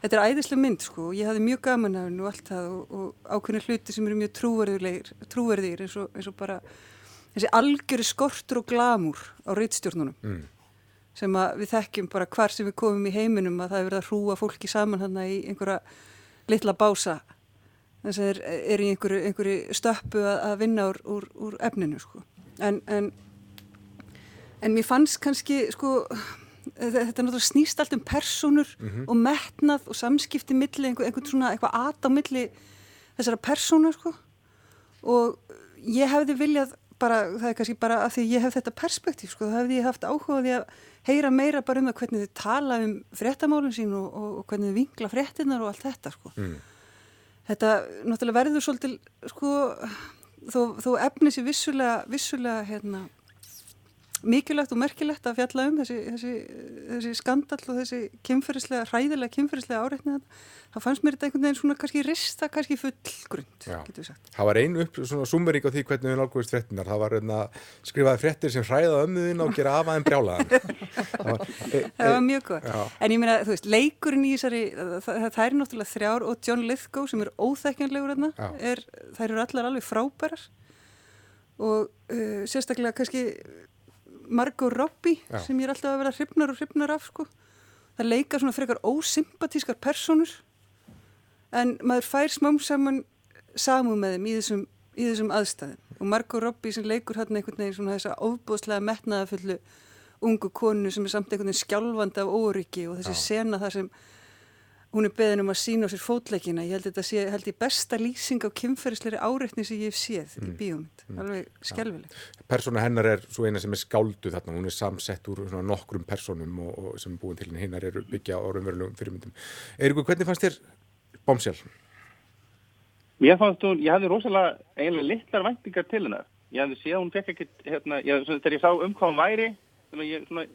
Þetta er æðislega mynd sko og ég hafði mjög gaman af hennu allt það og, og ákveðinu hluti sem eru mjög trúverðir eins, eins og bara þessi algjöru skortur og glamúr á reytstjórnunum mm. sem við þekkjum bara hvar sem við komum í heiminum að það er verið að hrúa fólki saman hann í einhverja litla bása þess að þeir eru í einhverju, einhverju stöppu að, að vinna úr, úr, úr efninu sko. en, en en mér fannst kannski sko þetta náttúrulega snýst allt um personur mm -hmm. og metnað og samskipti milli, einhver, einhvern svona eitthvað at á milli þessara persónu sko og ég hefði viljað bara, það er kannski bara að því ég hef þetta perspektíf sko, þá hefði ég haft áhugaði að heyra meira bara um það hvernig þið tala um fréttamálun sín og, og, og hvernig þið vingla fréttinnar og allt þetta sko mm þetta náttúrulega verður svolítið sko þó, þó efni sér vissulega, vissulega hérna, mikilvægt og merkilegt að fjalla um þessi, þessi, þessi skandall og þessi kynferðislega, hræðilega kynferðislega áreitni þá fannst mér þetta einhvern veginn svona kannski rista, kannski fullgrund. Það var einu upp, svona summerík á því hvernig við nálgóðist frettinar, það var einna hérna, skrifaði frettir sem hræða ömmuðin og gera afaðin brjálaðan. það, var, e, það var mjög góð, en ég meina, þú veist, leikurinn í þessari, það, það er náttúrulega þrjár og John Lithgow sem er er, þær eru allar alveg frábærar. Og uh, sérstaklega kannski Margot Robbie Já. sem ég er alltaf að vera hrifnar og hrifnar af sko. Það leika svona frekar ósympatískar personur en maður fær smám saman samú með þeim í þessum, í þessum aðstæðum og Margot Robbie sem leikur hérna einhvern veginn svona þessa ofbúðslega metnaðafullu ungu konu sem er samt einhvern veginn skjálfandi af óryggi og þessi Já. sena þar sem hún er beðin um að sína á sér fótleikina ég held þetta sé, held ég besta lýsing á kynferðisleiri áreitni sem ég hef séð mm. í bíómynd, mm. alveg skjálfileg Persóna hennar er svo eina sem er skáldu þarna hún er samsett úr nokkrum personum og, og sem er búin til hennar er byggja á raunverulegum fyrirmyndum. Eirikur, hvernig fannst þér Bómsjálf? Mér fannst hún, ég hafði rosalega eiginlega litlar væntingar til hennar ég hafði séð hún fekk ekkert hérna, ég, þegar ég sá um hvað hún væri ég svona,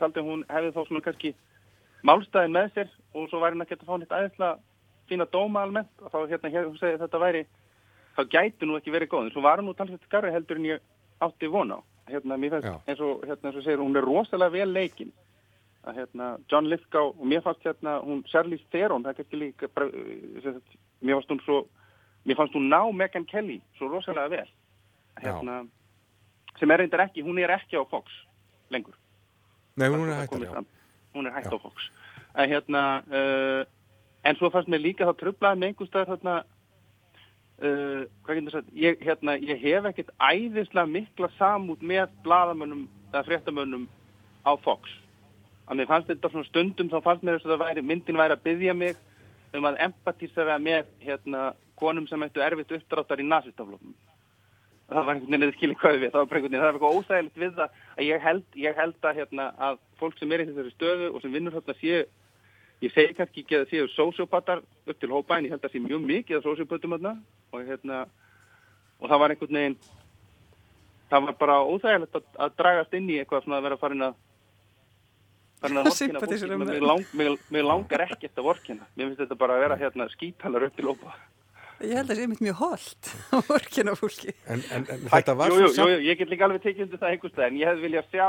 taldi hún hefði þá svona kannski málstæðin með sér og svo væri hann að geta fáið eitthvað aðeinslega fína dóma almennt og þá hérna hér hún segið þetta væri þá gæti nú ekki verið góð en svo var hann nú talsveit skarri heldur en ég átti vona á. Hérna mér fannst eins og hérna eins og segir hún er rosalega vel leikin. Að hérna John Lithgow og mér fannst hérna hún Charlize Theron það er ekki líka bara, mér fannst hún svo mér fannst hún ná Megan Kelly svo rosalega vel. Hérna Já. sem er reyndar ekki, hún er ekki á Fox lengur. Nei, hún er hægt hún er hægt á Fox. En hérna uh, en svo fannst mér líka þá tröflaði með einhverstaðar hérna uh, hvað getur það sagt ég, hérna, ég hef ekkert æðislega mikla samút með bladamönnum eða fréttamönnum á Fox. Að mér fannst þetta svona stundum þá fannst mér þess að það væri, myndin væri að byggja mig um að empatísera með hérna konum sem ættu erfitt uppdráttar í nazistafloknum það var einhvern veginn eða skilir hvað við það var einhvern veginn, það var eitthvað óþægilegt við það að ég held, ég held að hérna að fólk sem er í þessari stöðu og sem vinnur þarna séu ég segi kannski ekki að það séu sósjópatar upp til hópa en ég held að það sé mjög mikið að sósjópatum þarna og hérna og það var einhvern veginn það var bara óþægilegt að, að dragast inn í eitthvað svona að vera farin að farin að vorkina fólki. Mér lang, langar ekkert að vorkina mér finnst þetta bara að vera hérna skítalar upp til hópa Ég held að það sé mitt mjög holdt á orkina fólki. En, en, en þetta var jú, jú, svo jú, jú, ég get líka alveg tekið undir það einhverstað en ég hefði viljað sjá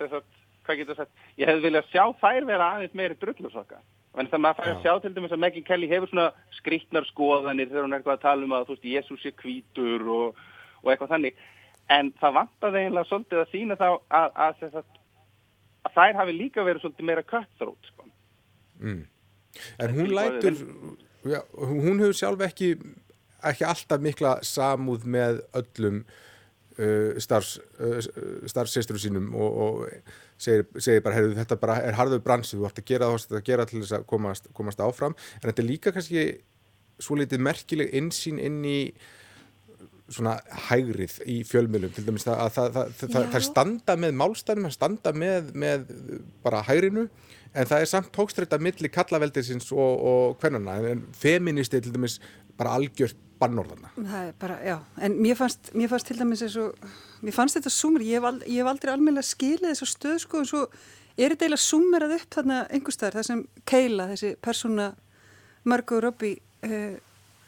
þess að, hvað getur sagt, ég hefði viljað sjá þær vera aðeins meiri drullusokka en það maður fær að sjá til dæmis að Megan Kelly hefur svona skrýtnar skoðanir þegar hún er eitthvað að tala um að þú veist, Jésús er hvítur og, og eitthvað þannig en það vantaði eiginlega svolítið að sína þá að, að, að, að þær hafi líka verið svolítið meira cutthroat sko. Mm. En hún lætur, já, hún hefur sjálf ekki, ekki alltaf mikla samúð með öllum uh, starfs, uh, sínum og, og segir, segir bara, heyrðu, þetta bara er harður bransi, þú ætti að gera það, að gera til þess að komast, komast áfram. En þetta er líka kannski svo litið merkileg insýn inn í svona hægrið í fjölmjölum til dæmis að það, það, það, það standa með málstænum, það standa með, með bara hægrinu en það er samt tókstrætt að milli kallaveldisins og, og hvernana en feministi til dæmis bara algjört bannorðana. Það er bara, já, en mér fannst, mér fannst til dæmis eins og, mér fannst þetta sumur, ég hef, ald, ég hef aldrei almennilega skilið þessu stöð sko en svo er þetta eiginlega sumerað upp þarna einhverstaðar, það sem Keila, þessi persóna Margot Robbie, uh,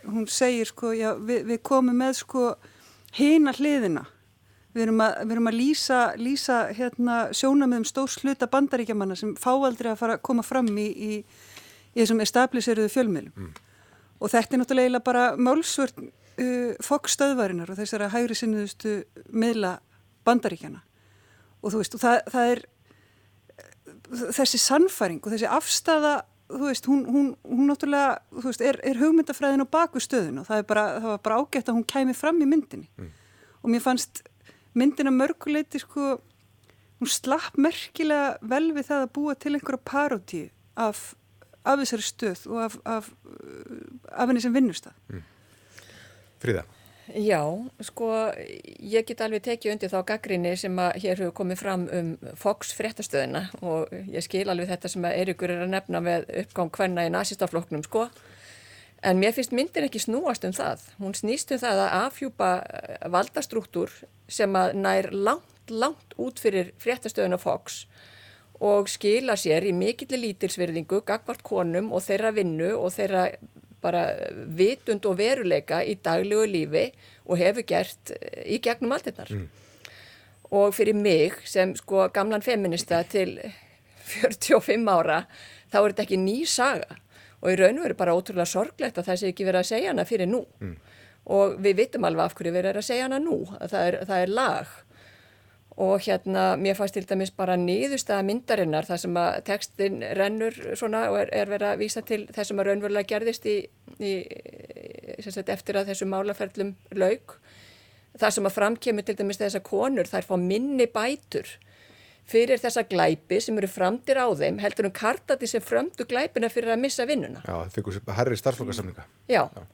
hún segir sko, já, við, við komum með sko hina hliðina við erum að, við erum að lýsa, lýsa hérna, sjónamöðum stórs hluta bandaríkjamanna sem fá aldrei að fara koma fram í, í, í þessum establiseruðu fjölmiðlum mm. og þetta er náttúrulega bara málsvörn uh, fokkstöðvarinnar og þessara hægri sinniðustu miðla bandaríkjana og þú veist, og það, það er þessi sannfæring og þessi afstafa þú veist, hún, hún, hún náttúrulega, þú veist, er, er hugmyndafræðin á baku stöðun og það, bara, það var bara ágætt að hún kæmi fram í myndinni mm. og mér fannst myndina mörguleiti, sko, hún slapp merkilega vel við það að búa til einhverja paróti af, af þessari stöð og af, af, af henni sem vinnustaf. Mm. Fríða? Já, sko, ég get alveg tekið undir þá gaggrinni sem að hér hefur komið fram um Fox fréttastöðina og ég skil alveg þetta sem að Eirikur er að nefna með uppgang hvenna í nazistafloknum, sko. En mér finnst myndin ekki snúast um það. Hún snýst um það að afhjúpa valdastruktúr sem að nær langt, langt út fyrir fréttastöðuna Fox og skila sér í mikillir lítilsverðingu, gagvart konum og þeirra vinnu og þeirra bara vitund og veruleika í daglegu lífi og hefur gert í gegnum allt þetta. Mm. Og fyrir mig sem sko gamlan feminista til 45 ára þá er þetta ekki ný saga og í raun og veru bara ótrúlega sorglegt að það sé ekki verið að segja hana fyrir nú. Mm. Og við vitum alveg af hverju við erum að segja hana nú, að það er, það er lag og hérna mér fannst til dæmis bara nýðustæða myndarinnar þar sem að textin rennur svona og er, er verið að vísa til þessum að raunverulega gerðist í, í sagt, eftir að þessu málaferlum laug þar sem að framkemur til dæmis þessar konur þær fá minni bætur fyrir þessa glæpi sem eru framtir á þeim heldur um kartati sem frömdu glæpina fyrir að missa vinnuna. Já, það fyrir herri starflokarsamlinga Já, Já.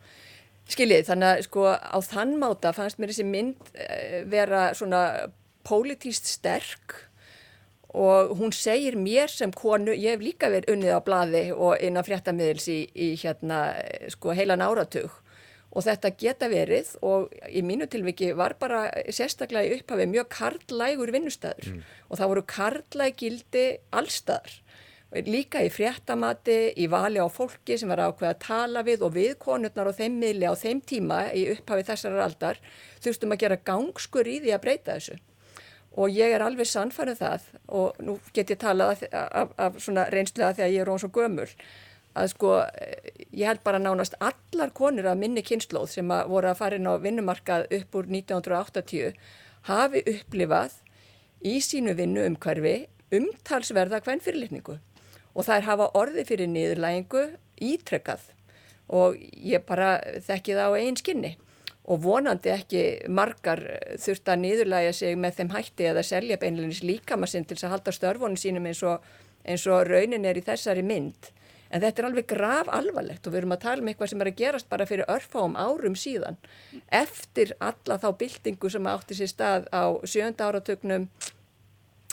skiljið, þannig að sko á þann máta fannst mér þessi mynd vera svona pólitíst sterk og hún segir mér sem konu, ég hef líka verið unnið á bladi og innan fréttamiðils í, í hérna sko heilan áratug og þetta geta verið og í mínu tilviki var bara sérstaklega í upphafi mjög karlægur vinnustæður mm. og það voru karlægildi allstaðar líka í fréttamati, í vali á fólki sem var ákveð að tala við og við konurnar og þeim miðli á þeim tíma í upphafi þessar aldar þurftum að gera gangskur í því að breyta þessu. Og ég er alveg sannfærið það og nú get ég talað af, af, af svona reynslega þegar ég er ón svo gömul að sko ég held bara nánast allar konur af minni kynnslóð sem að voru að fara inn á vinnumarkað upp úr 1980 hafi upplifað í sínu vinnu umhverfi umtalsverða hvern fyrirlitningu og það er hafa orði fyrir niðurlægingu ítrekkað og ég bara þekki það á einn skinni. Og vonandi ekki margar þurft að niðurlæga sig með þeim hætti eða selja beinleginis líkamassinn til að halda störfunum sínum eins og, eins og raunin er í þessari mynd. En þetta er alveg grav alvarlegt og við erum að tala um eitthvað sem er að gerast bara fyrir örfáum árum síðan. Eftir alla þá byltingu sem átti sér stað á sjönda áratögnum,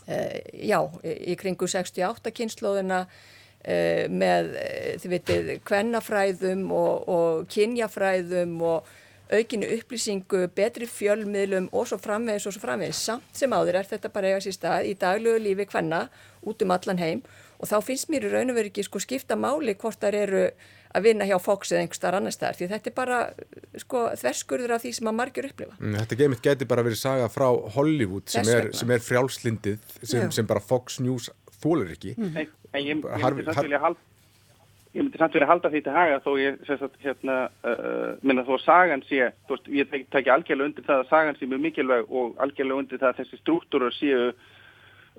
eh, já, í kringu 68 kynnslóðina, eh, með, þið vitið, kvennafræðum og, og kynjafræðum og aukinu upplýsingu, betri fjölmiðlum og svo framvegis og svo framvegis. Samt sem áður er þetta bara eiga sér stað í daglegu lífi hvenna út um allan heim og þá finnst mér í raun og veru ekki sko skipta máli hvort þar eru að vinna hjá Fox eða einhver starf annar staðar því þetta er bara sko, þverskurður af því sem að margjur upplifa. Mm, þetta geimitt geti bara verið saga frá Hollywood sem er, sem er frjálslindið sem, sem bara Fox News þólir ekki. Mm. En, en ég, ég myndi samt vilja halda ég myndi samt verið að halda því til haga þó ég sagt, hérna, uh, minna þó að sagan sé, þú veist, ég tekja algjörlega undir það að sagan sé mjög mikilvæg og algjörlega undir það að þessi struktúrar séu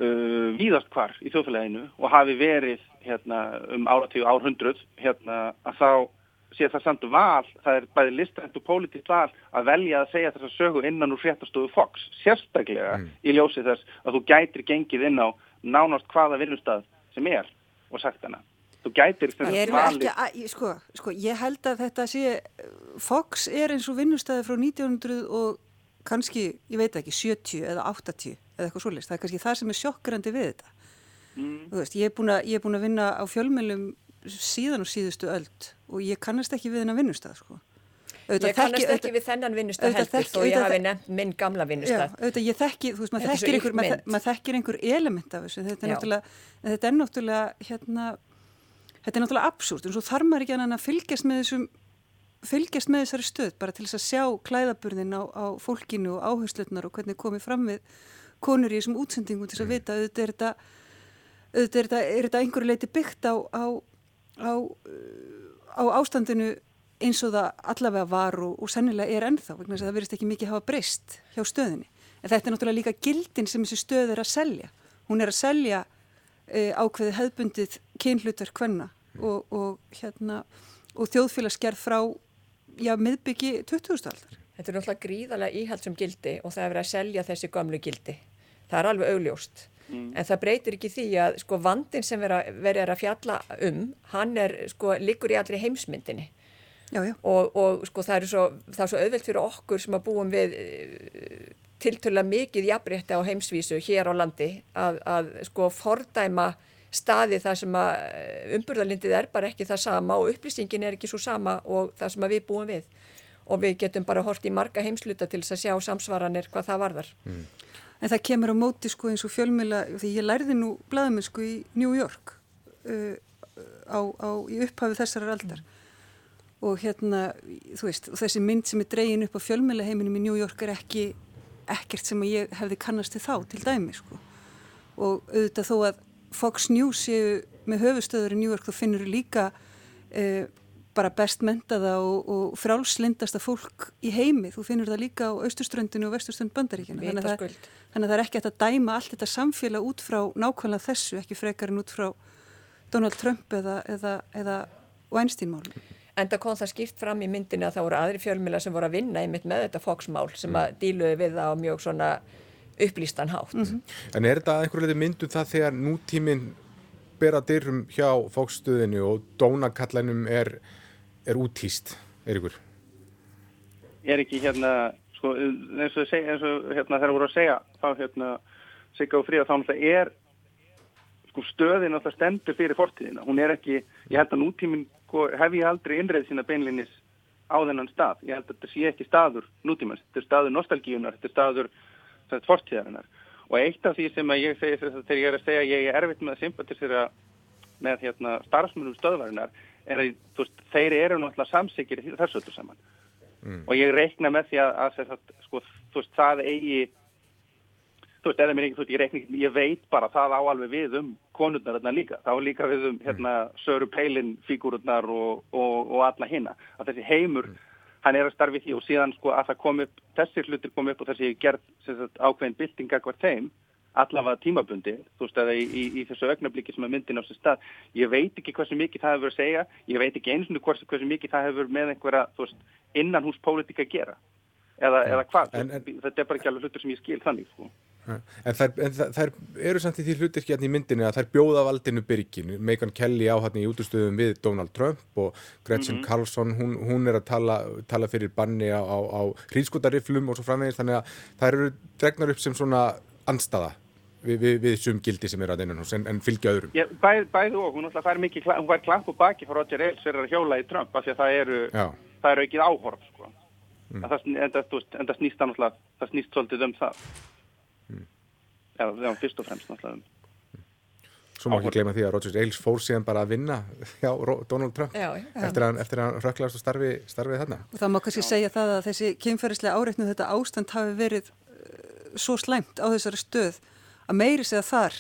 uh, víðast hvar í þjóðfélaginu og hafi verið hérna, um áratíu árhundruð hérna, að þá sé það samt val, það er bæði listrænt og pólitíkt val að velja að segja þess að sögu innan úr fréttastofu Fox, sérstaklega mm. í ljósi þess að þú gætir gengið inn á nánast hvaða vinnustad sem er og sagt hana. Þú gætir þess að vali... Sko, sko, ég held að þetta sé, Fox er eins og vinnustæði frá 1900 og kannski, ég veit ekki, 70 eða 80 eða eitthvað svolítið. Það er kannski það sem er sjokkrandi við þetta. Mm. Veist, ég er búin að, vinna á fjölmjölum síðan og síðustu öld og ég kannast ekki við þennan vinnustæð sko. Auðvitað ég kannast ekki við þennan vinnustæð heldur þó ég hafi nefnt minn gamla vinnustæð. Já, auðvitað ég þekki, þú veist, maður þekkir mað, mað þekkir einhver element af þessu. Þetta er Já. náttúrulega, þetta er náttúrulega, hérna, þetta er náttúrulega absúrt, en svo þarf maður ekki að fylgjast með þessum, fylgjast með þessari stöð bara til þess að sjá klæðaburðin á, á fólkinu og áhersluðnar og hvernig komið fram við konur í þessum útsendingum til að vita auðvitað er þetta, auðvitað er þetta, er þetta einhverju leiti byggt á, á, á, á ástandinu eins og það allavega var og, og sennilega er ennþá vegna þess að það verist ekki mikið hafa breyst hjá stöðinni. En þetta er náttúrulega líka gildin sem þessi stöð er að selja. Hún er að selja e, ákveði hefðbundið kynhlutar hvenna og, og, hérna, og þjóðfélagsgerð frá já, miðbyggi 20. aldar. Þetta er náttúrulega gríðarlega íhaldsum gildi og það er verið að selja þessi gamlu gildi. Það er alveg augljóst. Mm. En það breytir ekki því að sko vandin sem verið er að fjalla um, hann er sko líkur í allri heimsmyndinni. Já, já. Og, og sko það er svo, það er svo auðvelt fyrir okkur sem að búum við eh, tilturlega mikið jafnrétti á heimsvísu hér á landi að, að sko fordæma staði það sem að eh, umburðalindið er bara ekki það sama og upplýsingin er ekki svo sama og það sem við búum við og við getum bara hort í marga heimsluta til þess að sjá samsvaranir hvað það varðar. Mm. En það kemur á móti sko eins og fjölmjöla, því ég lærði nú bladamennsku í New York uh, á, á, í upphafi þessarar aldar mm. og hérna, þú veist, og þessi mynd sem er dreyin upp á fjölmjöla heiminum í New York er ekki ekkert sem ég hefði kannast til þá, til dæmi sko. Og auðvitað þó að Fox News séu með höfustöður í New York, þá finnur líka uh, bara best mentaða og, og frálslindasta fólk í heimi. Þú finnur það líka á austurströndinu og vesturströnd bandaríkina. Þannig að, það, þannig að það er ekki að dæma allt þetta samfélag út frá nákvæmlega þessu, ekki frekarinn út frá Donald Trump eða, eða, eða Weinstein-málum. En það kom það skipt fram í myndinu að það voru aðri fjölmjöla sem voru að vinna einmitt með þetta Fox-mál sem að mm. díluði við það á mjög svona upplýstan hátt. Mm -hmm. En er þetta einhverju leiti myndu það þegar nútíminn bera dyrum hjá Fox-stöðinu og dónakallanum er er útýst, Eirikur? Ég er ekki hérna, sko, eins og, seg, eins og hérna, þegar voru að segja, þá hérna, sigga og fríða, þá náttúrulega er sko, stöðin náttúrulega stendur fyrir fortíðina. Hún er ekki, ég held að nútíminn sko, hef ég aldrei innreið sína beinlinis á þennan stað. Ég held að þetta sé ekki staður nútímans, þetta er staður nostalgíunar, þetta er staður þetta, fortíðarinnar. Og eitt af því sem ég segi þegar ég er að segja ég er erfitt með að sympatisera með hérna, starfsmunum stöðvarinnar er að veist, þeir eru náttúrulega samsíkir þessu öllu saman mm. og ég reikna með því að, að, að sko, veist, það eigi þú veist, eða mér ekki, þú veist, ég reikna ég veit bara, það á alveg við um konurnar þarna líka, þá líka við um hérna, Söru Peilin fígururnar og, og, og alla hinna, að þessi heimur mm. Hann er að starfi því og síðan sko að það kom upp, þessir hlutir kom upp og þessi gerð sagt, ákveðin byltinga hvert þeim allavega tímabundi, þú veist, eða í, í, í þessu augnabliki sem er myndin á þessu stað. Ég veit ekki hversu mikið það hefur að segja, ég veit ekki eins og hversu, hversu mikið það hefur með einhverja, þú veist, innan hús pólitíka að gera. Eða, ja, eða hvað, en, en, þetta er bara ekki alveg hlutur sem ég skil þannig, sko. En þær, en þær eru samt í því hlutir hérna í myndinu að þær bjóða valdinu byrginu. Megan Kelly á hérna í útustöðum við Donald Trump og Gretchen mm -hmm. Carlson, hún, hún er að tala, tala fyrir banni á, á, á hríðskotariflum og svo framvegist, þannig að þær eru dregnar upp sem svona anstaða við, við, við sum gildi sem er að einan hús en, en fylgja öðrum. Já, bæð, bæð og hún fær mikið, hún fær klapp og baki frá Roger Ailes fyrir að hjóla í Trump af því að það eru, það eru ekki áhorf sko. Mm. Það, það, það snýst svolítið um það. Já, það var fyrst og fremst náttúrulega um. Svo má ekki gleyma því að Roger Ailes fór síðan bara að vinna hjá Donald Trump Já, eftir að, eftir að hann rökklaðast og starfi, starfið þarna. Og það má kannski segja það að þessi kynferðislega áreitnu þetta ástand hafi verið uh, svo slæmt á þessari stöð að meiri segja þar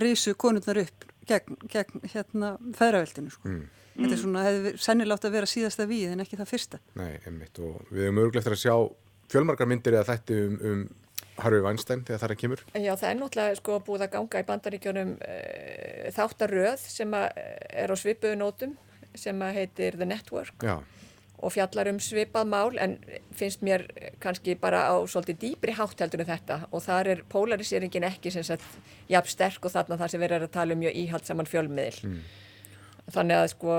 risu konurnar upp gegn, gegn hérna feðraveldinu sko. Mm. Þetta er svona, hefði sennilátt að vera síðasta við en ekki það fyrsta. Nei, einmitt og við höfum örgulegt að sjá fjölmarkar myndir eða þætti um, um Harvey Weinstein þegar það er að kemur? Já, það er náttúrulega sko búið að ganga í bandaríkjónum e, þáttaröð sem er á svipuðu nótum sem heitir The Network Já. og fjallar um svipað mál en finnst mér kannski bara á svolítið dýbri hátteldunum þetta og þar er polarisýringin ekki sem sagt jafn sterk og þarna það sem við erum að tala um mjög íhaldsaman fjölmiðil. Mm. Þannig að sko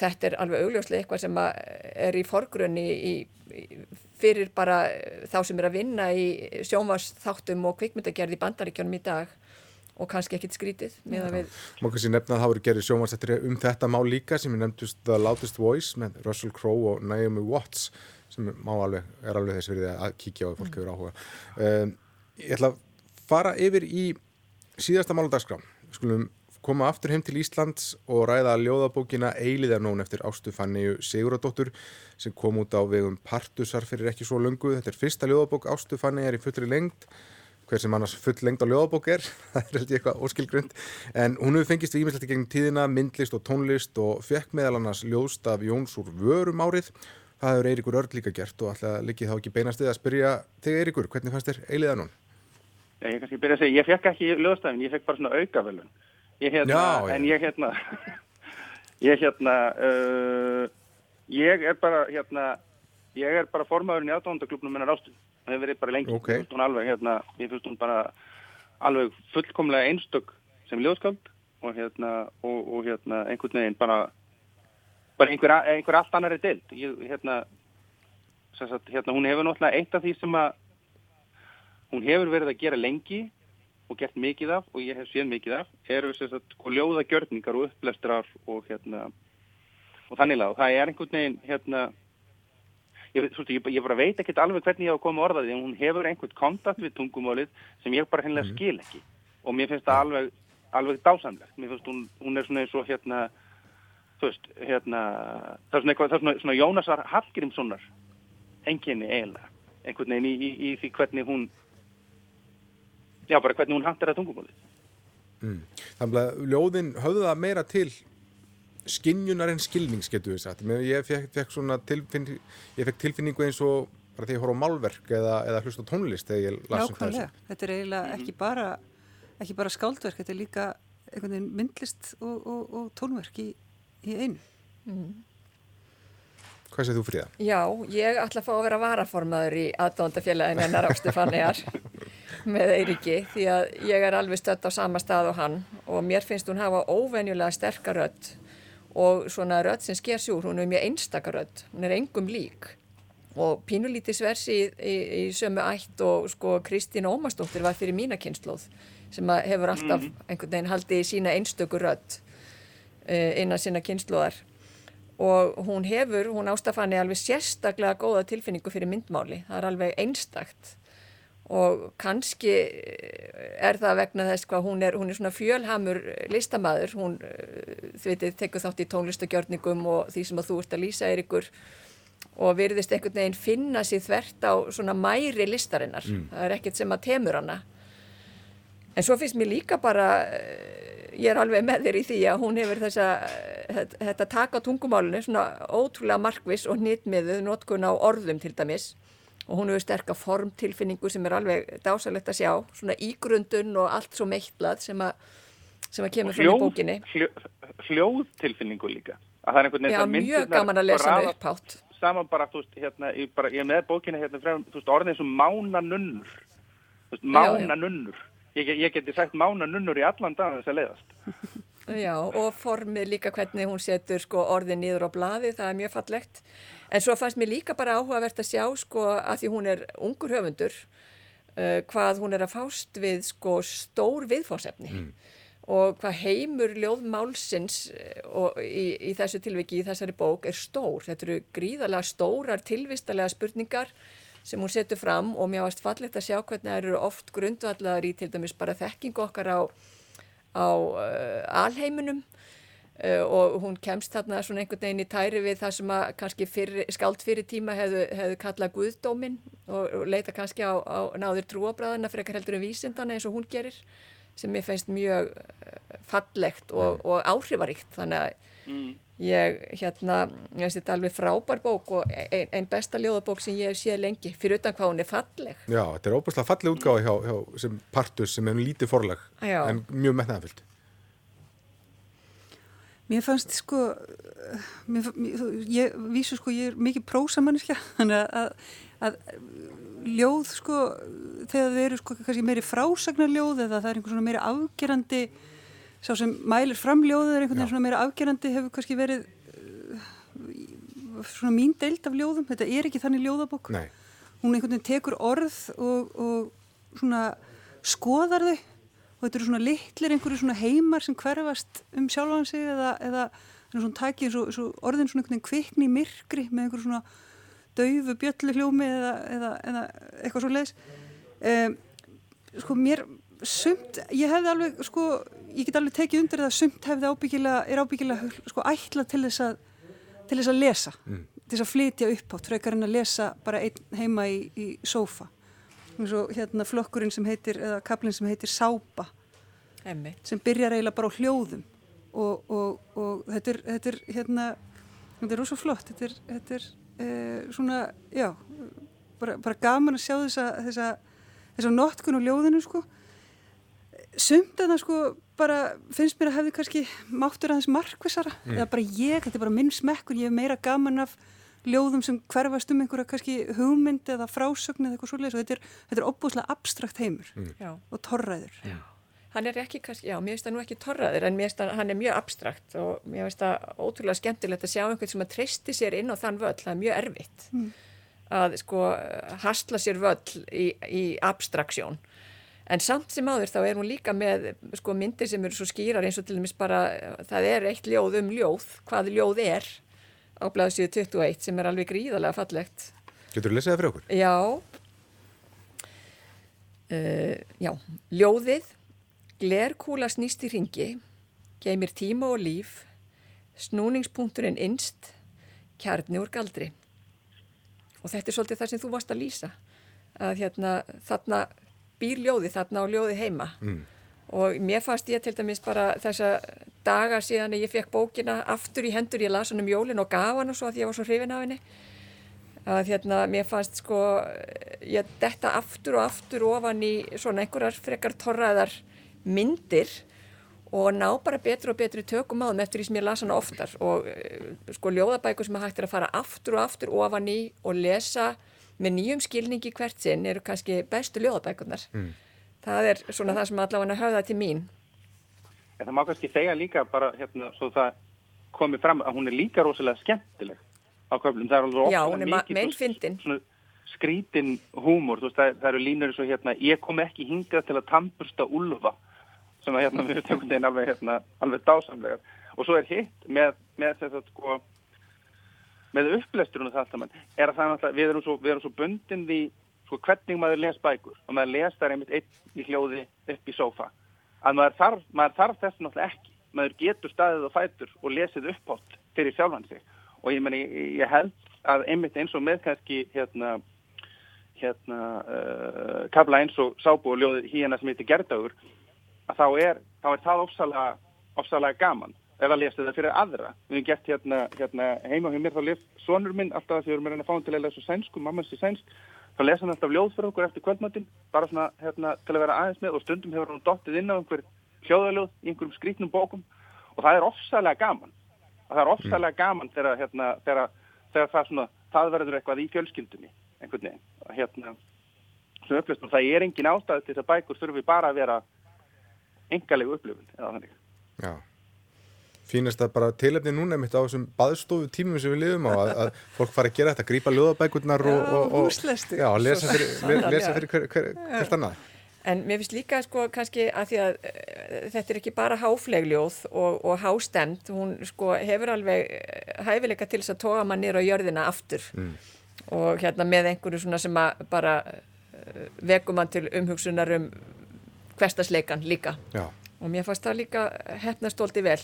þetta er alveg augljóslega eitthvað sem er í forgrunni í, í fyrir bara þá sem er að vinna í sjónvarsþáttum og kvikmyndagerð í bandaríkjónum í dag og kannski ekkit skrítið með að við... Má kannski nefna að það voru gerðið sjónvarsþættir um þetta má líka sem er nefndust The Loudest Voice með Russell Crowe og Naomi Watts sem alveg, er alveg þess verið að kíkja á að fólk hefur áhuga. Um, ég ætla að fara yfir í síðasta málundagskrám. Skulum koma aftur heim til Íslands og ræða ljóðabókina Eiliðarnón eftir Ástu Fanniu Siguradóttur sem kom út á vegum Partusar fyrir ekki svo lungu. Þetta er fyrsta ljóðabók Ástu Fanni er í fullri lengt hver sem annars full lengt á ljóðabók er það er held ég eitthvað óskilgrund en hún hefur fengist við ímyndslegt í gegnum tíðina myndlist og tónlist og fekk meðal annars ljóðst af Jóns úr vörum árið það hefur Eirikur Örd líka gert og alltaf likið þá ekki beinast við að spyrja þig Eirikur, hvernig fannst þér Eiliðarnón? Ég ég fekk ekki ljóðstafin, ég fekk bara svona aukavelun ég hérna, Já, en ég hérna ég hérna uh, ég er bara hérna ég er bara formaðurinn í aðdóndaklubnum minna rástu, það hefur verið bara lengi. Okay. ég finnst hún alveg hérna, ég finnst hún bara alveg fullkomlega einstök sem ljóðskald og hérna og, og hérna einhvern veginn bara bara einhver, einhver allt annar er deilt ég, hérna, sagt, hérna hún hefur náttúrulega eitt af því sem að hún hefur verið að gera lengi og gert mikið af og ég hef séð mikið af eru að sko, ljóða gjörningar og upplestrar og hérna og þannig að það er einhvern veginn hérna ég, svolítið, ég, ég bara veit ekkert alveg hvernig ég á að koma orðaði en hún hefur einhvern kontakt við tungumálið sem ég bara hennilega mm. skil ekki. Og mér finnst það alveg, alveg dásamlegt. Mér finnst hún, hún er svona eins og hérna þú veist, hérna það er svona, eitthvað, það er svona, svona Jónasar Hallgrímssonar enginni eiginlega. Einhvern veginn í, í, í því hvernig hún já, bara hvernig hún hantar að tungumóli mm. Þannig að ljóðin höfðu það meira til skinnjunar en skilnings getur við sagt ég fekk, fekk svona tilfinning ég fekk tilfinningu eins og bara þegar ég horf á málverk eða, eða hlust á tónlist þegar ég las um þessu Þetta er eiginlega mm. ekki bara ekki bara skáldverk, þetta er líka einhvern veginn myndlist og, og, og tónverk í, í einu mm. Hvað séð þú fyrir það? Já, ég ætla að fá að vera varaformaður í aðdóndafélagin en Ástu Fanniar með Eiriki því að ég er alveg stött á sama stað og hann og mér finnst hún hafa óvenjulega sterkar rödd og svona rödd sem sker sjúr, hún er mjög einstakar rödd, hún er engum lík. Og pínulítið sversi í, í, í sömu ætt og sko Kristín Ómarsdóttir var fyrir mína kynnslóð sem hefur alltaf -hmm. einhvern veginn haldið í sína einstöku rödd uh, innan sína kynnslóðar og hún hefur, hún ástafanni alveg sérstaklega góða tilfinningu fyrir myndmáli, það er alveg einstakt og kannski er það vegna þess hvað hún er, hún er svona fjölhamur listamæður, hún þið veitir tekur þátt í tónlistagjörningum og því sem að þú ert að lýsa er ykkur og virðist einhvern veginn finna sér þvert á svona mæri listarinnar, mm. það er ekkert sem að temur hana. En svo finnst mér líka bara ég er alveg með þér í því að hún hefur þessa þetta taka tungumálunni svona ótrúlega markvis og nýttmiðuð notkun á orðum til dæmis og hún hefur sterka formtilfinningu sem er alveg dásalegt að sjá. Svona ígrundun og allt svo meitlað sem sem að kemur frá bókinni. hljó, Hljóðtilfinningu líka. Er Já, mjög gaman að lesa hana upphátt Saman bara, þú veist, hérna, ég, bara, ég með bókinni hérna frem, þú veist, orðin eins og mánanunnur. Þú veist, mánanunnur. Ég, ég geti sagt mánanunnur í allan dag þess að leiðast. Já, og formið líka hvernig hún setur sko, orðið nýður á bladi, það er mjög fallegt. En svo fannst mér líka bara áhugavert að sjá sko, að því hún er ungur höfundur, uh, hvað hún er að fást við sko, stór viðfónsefni. Mm. Og hvað heimur ljóðmálsins uh, í, í þessu tilviki, í þessari bók, er stór. Þetta eru gríðalega stórar, tilvistalega spurningar sem hún setur fram og mér varst fallegt að sjá hvernig það eru oft grundvallar í til dæmis bara þekkingu okkar á, á uh, alheiminum og hún kemst þarna svona einhvern veginn í tæri við það sem að kannski fyrir, skált fyrir tíma hefðu, hefðu kallað guðdómin og, og leita kannski á, á náður trúabræðina fyrir ekkar heldur en vísindana eins og hún gerir sem mér finnst mjög uh, fallegt og, og áhrifaríkt þannig að mm. ég hérna, ég finnst þetta alveg frábær bók og einn ein besta ljóðabók sem ég hef séð lengi fyrir utan hvað hún er falleg Já, þetta er óbúslega falleg útgáð hjá, hjá sem partus sem er lítið forlag Já. en mjög metnaðafyllt Mér fannst sko mér, ég vísu sko ég er mikið prósamanniska þannig að, að ljóð sko þegar þau eru sko kannski meiri frásagnarljóð eða það er einhvern svona meiri afgerandi sá sem mælir fram ljóð eða einhvern veginn svona meiri afgerandi hefur kannski verið uh, svona mín deild af ljóðum. Þetta er ekki þannig ljóðabokk Nei. hún einhvern veginn tekur orð og, og svona skoðar þau og þetta eru svona litlir einhverju svona heimar sem hverfast um sjálfan sig eða, eða svona takið orðin svona einhvern veginn kvikni myrkri með einhverju svona daufu bjöllu hljómi eða, eða, eða eitthvað svo leiðis um, sko mér sumt, ég hefði alveg sko, ég get alveg tekið undir það sumt hefði ábyggilega, er ábyggilega sko ætla til þess að til þess að lesa, mm. til þess að flytja upp átt frekar en að lesa bara einn heima í, í sófa eins og hérna flokkurinn sem heitir eða kaplinn sem heitir Sápa. Emmi. sem byrjar eiginlega bara á hljóðum. Og, og, og þetta er, þetta er hérna, þetta er rosa flott. Þetta er, þetta er eh, svona, já bara, bara gaman að sjá þessa þessa, þessa notkun og ljóðinu sko. Sumt að það sko bara finnst mér að hefði kannski máttur aðeins markvisara mm. eða bara ég, þetta er bara minn smekkur ég hef meira gaman af ljóðum sem hverfast um einhverja kannski hugmynd eða frásögn eða eitthvað svolítið og þetta er, þetta er opbúslega abstrakt heimur mm. og torræður. Já. Hann er ekki, já, mér finnst það nú ekki torraður en mér finnst það, hann er mjög abstrakt og mér finnst það ótrúlega skemmtilegt að sjá einhvern sem að treysti sér inn á þann völl, það er mjög erfitt mm. að sko hasla sér völl í, í abstraksjón en samt sem áður þá er hún líka með sko myndir sem eru svo skýrar eins og til dæmis bara, það er eitt ljóð um ljóð, hvað ljóð er á blæðsíðu 21 sem er alveg gríðarlega fallegt. Getur þú lesið það fyrir okkur? Já, uh, já, ljóðið Glerkúla snýst í ringi, geymir tíma og líf, snúningspunkturinn innst, kjarni úr galdri. Og þetta er svolítið það sem þú varst að lýsa, að hérna, þarna býr ljóði, þarna á ljóði heima. Mm. Og mér fannst ég til dæmis bara þessa daga síðan ég fekk bókina aftur í hendur, ég las hann um jólin og gaf hann og svo að ég var svo hrifin af henni. Að hérna, mér fannst sko, ég detta aftur og aftur ofan í svona einhverjar frekar torraðar myndir og ná bara betur og betri tökum á þeim eftir því sem ég lasa hana oftar og eh, sko ljóðabækur sem hægt er að fara aftur og aftur ofan í og lesa með nýjum skilningi hvert sinn eru kannski bestu ljóðabækurnar mm. Það er svona það sem allavega höfða til mín. En Það má kannski segja líka bara hérna svo það komið fram að hún er líka rosalega skemmtileg á köflum, það er alveg ofta mikið skrítin húmor, þú veist það, það eru línur eins og hérna ég kom ekki hingað til að tampusta úlfa sem að hérna við tökum þeim alveg, hérna, alveg dásamlegar. Og svo er hitt með, með þess að sko með upplæsturinn og það alltaf mann er að það að við erum svo, svo bundin við sko hvernig maður les bækur. Og maður les þar einmitt einn í hljóði upp í sófa. Að maður þarf, maður þarf þess náttúrulega ekki. Maður getur staðið og fætur og lesið upphátt fyrir sjálfan sig. Og ég, meni, ég held að einmitt eins og með kannski hérna hérna uh, kabla eins og sábú og ljóði híjana sem heitir Gerdagur að þá er, þá er það ofsalega, ofsalega gaman. Ef að lesa þetta fyrir aðra. Við hefum gert hérna, hérna heima hjá mér, þá lef sonur minn alltaf að því við erum að fá til að lesa sænsku, mamma sé sænsk, þá lesa hann alltaf ljóð fyrir okkur eftir kvöldmattin, bara svona hérna, til að vera aðeins með og stundum hefur hann dottið inn á einhver hljóðaljóð í einhverjum skrítnum bókum og það er ofsalega gaman. Það er ofsalega gaman þegar, hérna, þegar, þegar það, svona, það verður eitthvað í fjölskyldunni einhvern veginn. Hérna, það er engin ástæð til þess að bækur þurfi bara að vera engalegu upplifun eða þannig. Já, fínast að bara tilefni núna mitt á þessum baðstofu tímum sem við lifum á að, að fólk fara að gera þetta, grípa löðabækurnar og, og, og já, lesa fyrir, lesa fyrir hver, hver, hvert annað. En mér finnst líka sko kannski að því að uh, þetta er ekki bara háflegljóð og, og hástemt, hún sko hefur alveg hæfileika til þess að toga mann nýra á jörðina aftur mm. og hérna með einhverju svona sem að bara uh, vekum mann til umhugsunar um hverstasleikan líka Já. og mér fannst það líka hefnastóldi vel.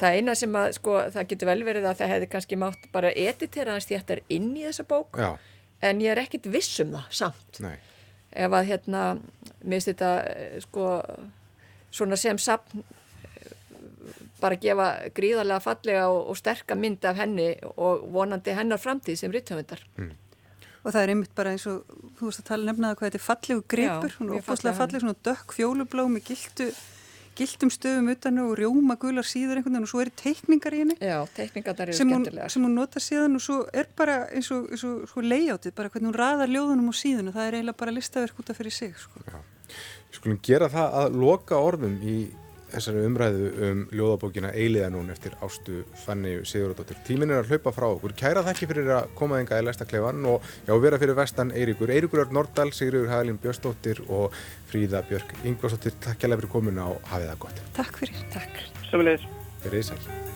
Það eina sem að, sko, það getur vel verið að það hefði kannski mátt bara editera hans þéttar inn í þessa bók, Já, en ég er ekkit viss um það samt. nei, Ef að hérna, minnst þetta, eh, sko, svona sem sapn bara gefa gríðarlega fallega og, og sterka mynd af henni og vonandi hennar framtíð sem ritthöfundar. Og það er einmitt bara eins og, þú veist að tala nefnaða hvað þetta er fallegu gripur, Já, hún er fallega falleg, svona dökk fjólublá með gildu, gildum stöfum utan og rjóma gular síður einhvern veginn og svo eru teikningar í henni Já, teikningarnar eru sem hún, skemmtilegar. sem hún nota síðan og svo er bara eins og, eins og sko layoutið, bara hvernig hún raðar ljóðunum á síðun og það er eiginlega bara listaverk út af fyrir sig, sko. Við skulum gera það að loka orðum í þessari umræðu um ljóðabókina Eiliða nún eftir ástu Fanni Sigurðardóttir. Tíminn er að hlaupa frá okkur. Kæra þakki fyrir að koma þenga í Læstaklefan og já, vera fyrir vestan Eiríkur. Eiríkur Örn Nordal, Sigurður Hagalín Björnsdóttir og Fríða Björk Ingvarsdóttir. Takk hjá fyrir komuna og hafið það gott. Takk fyrir. Takk. Sömulegis. Verið sæl.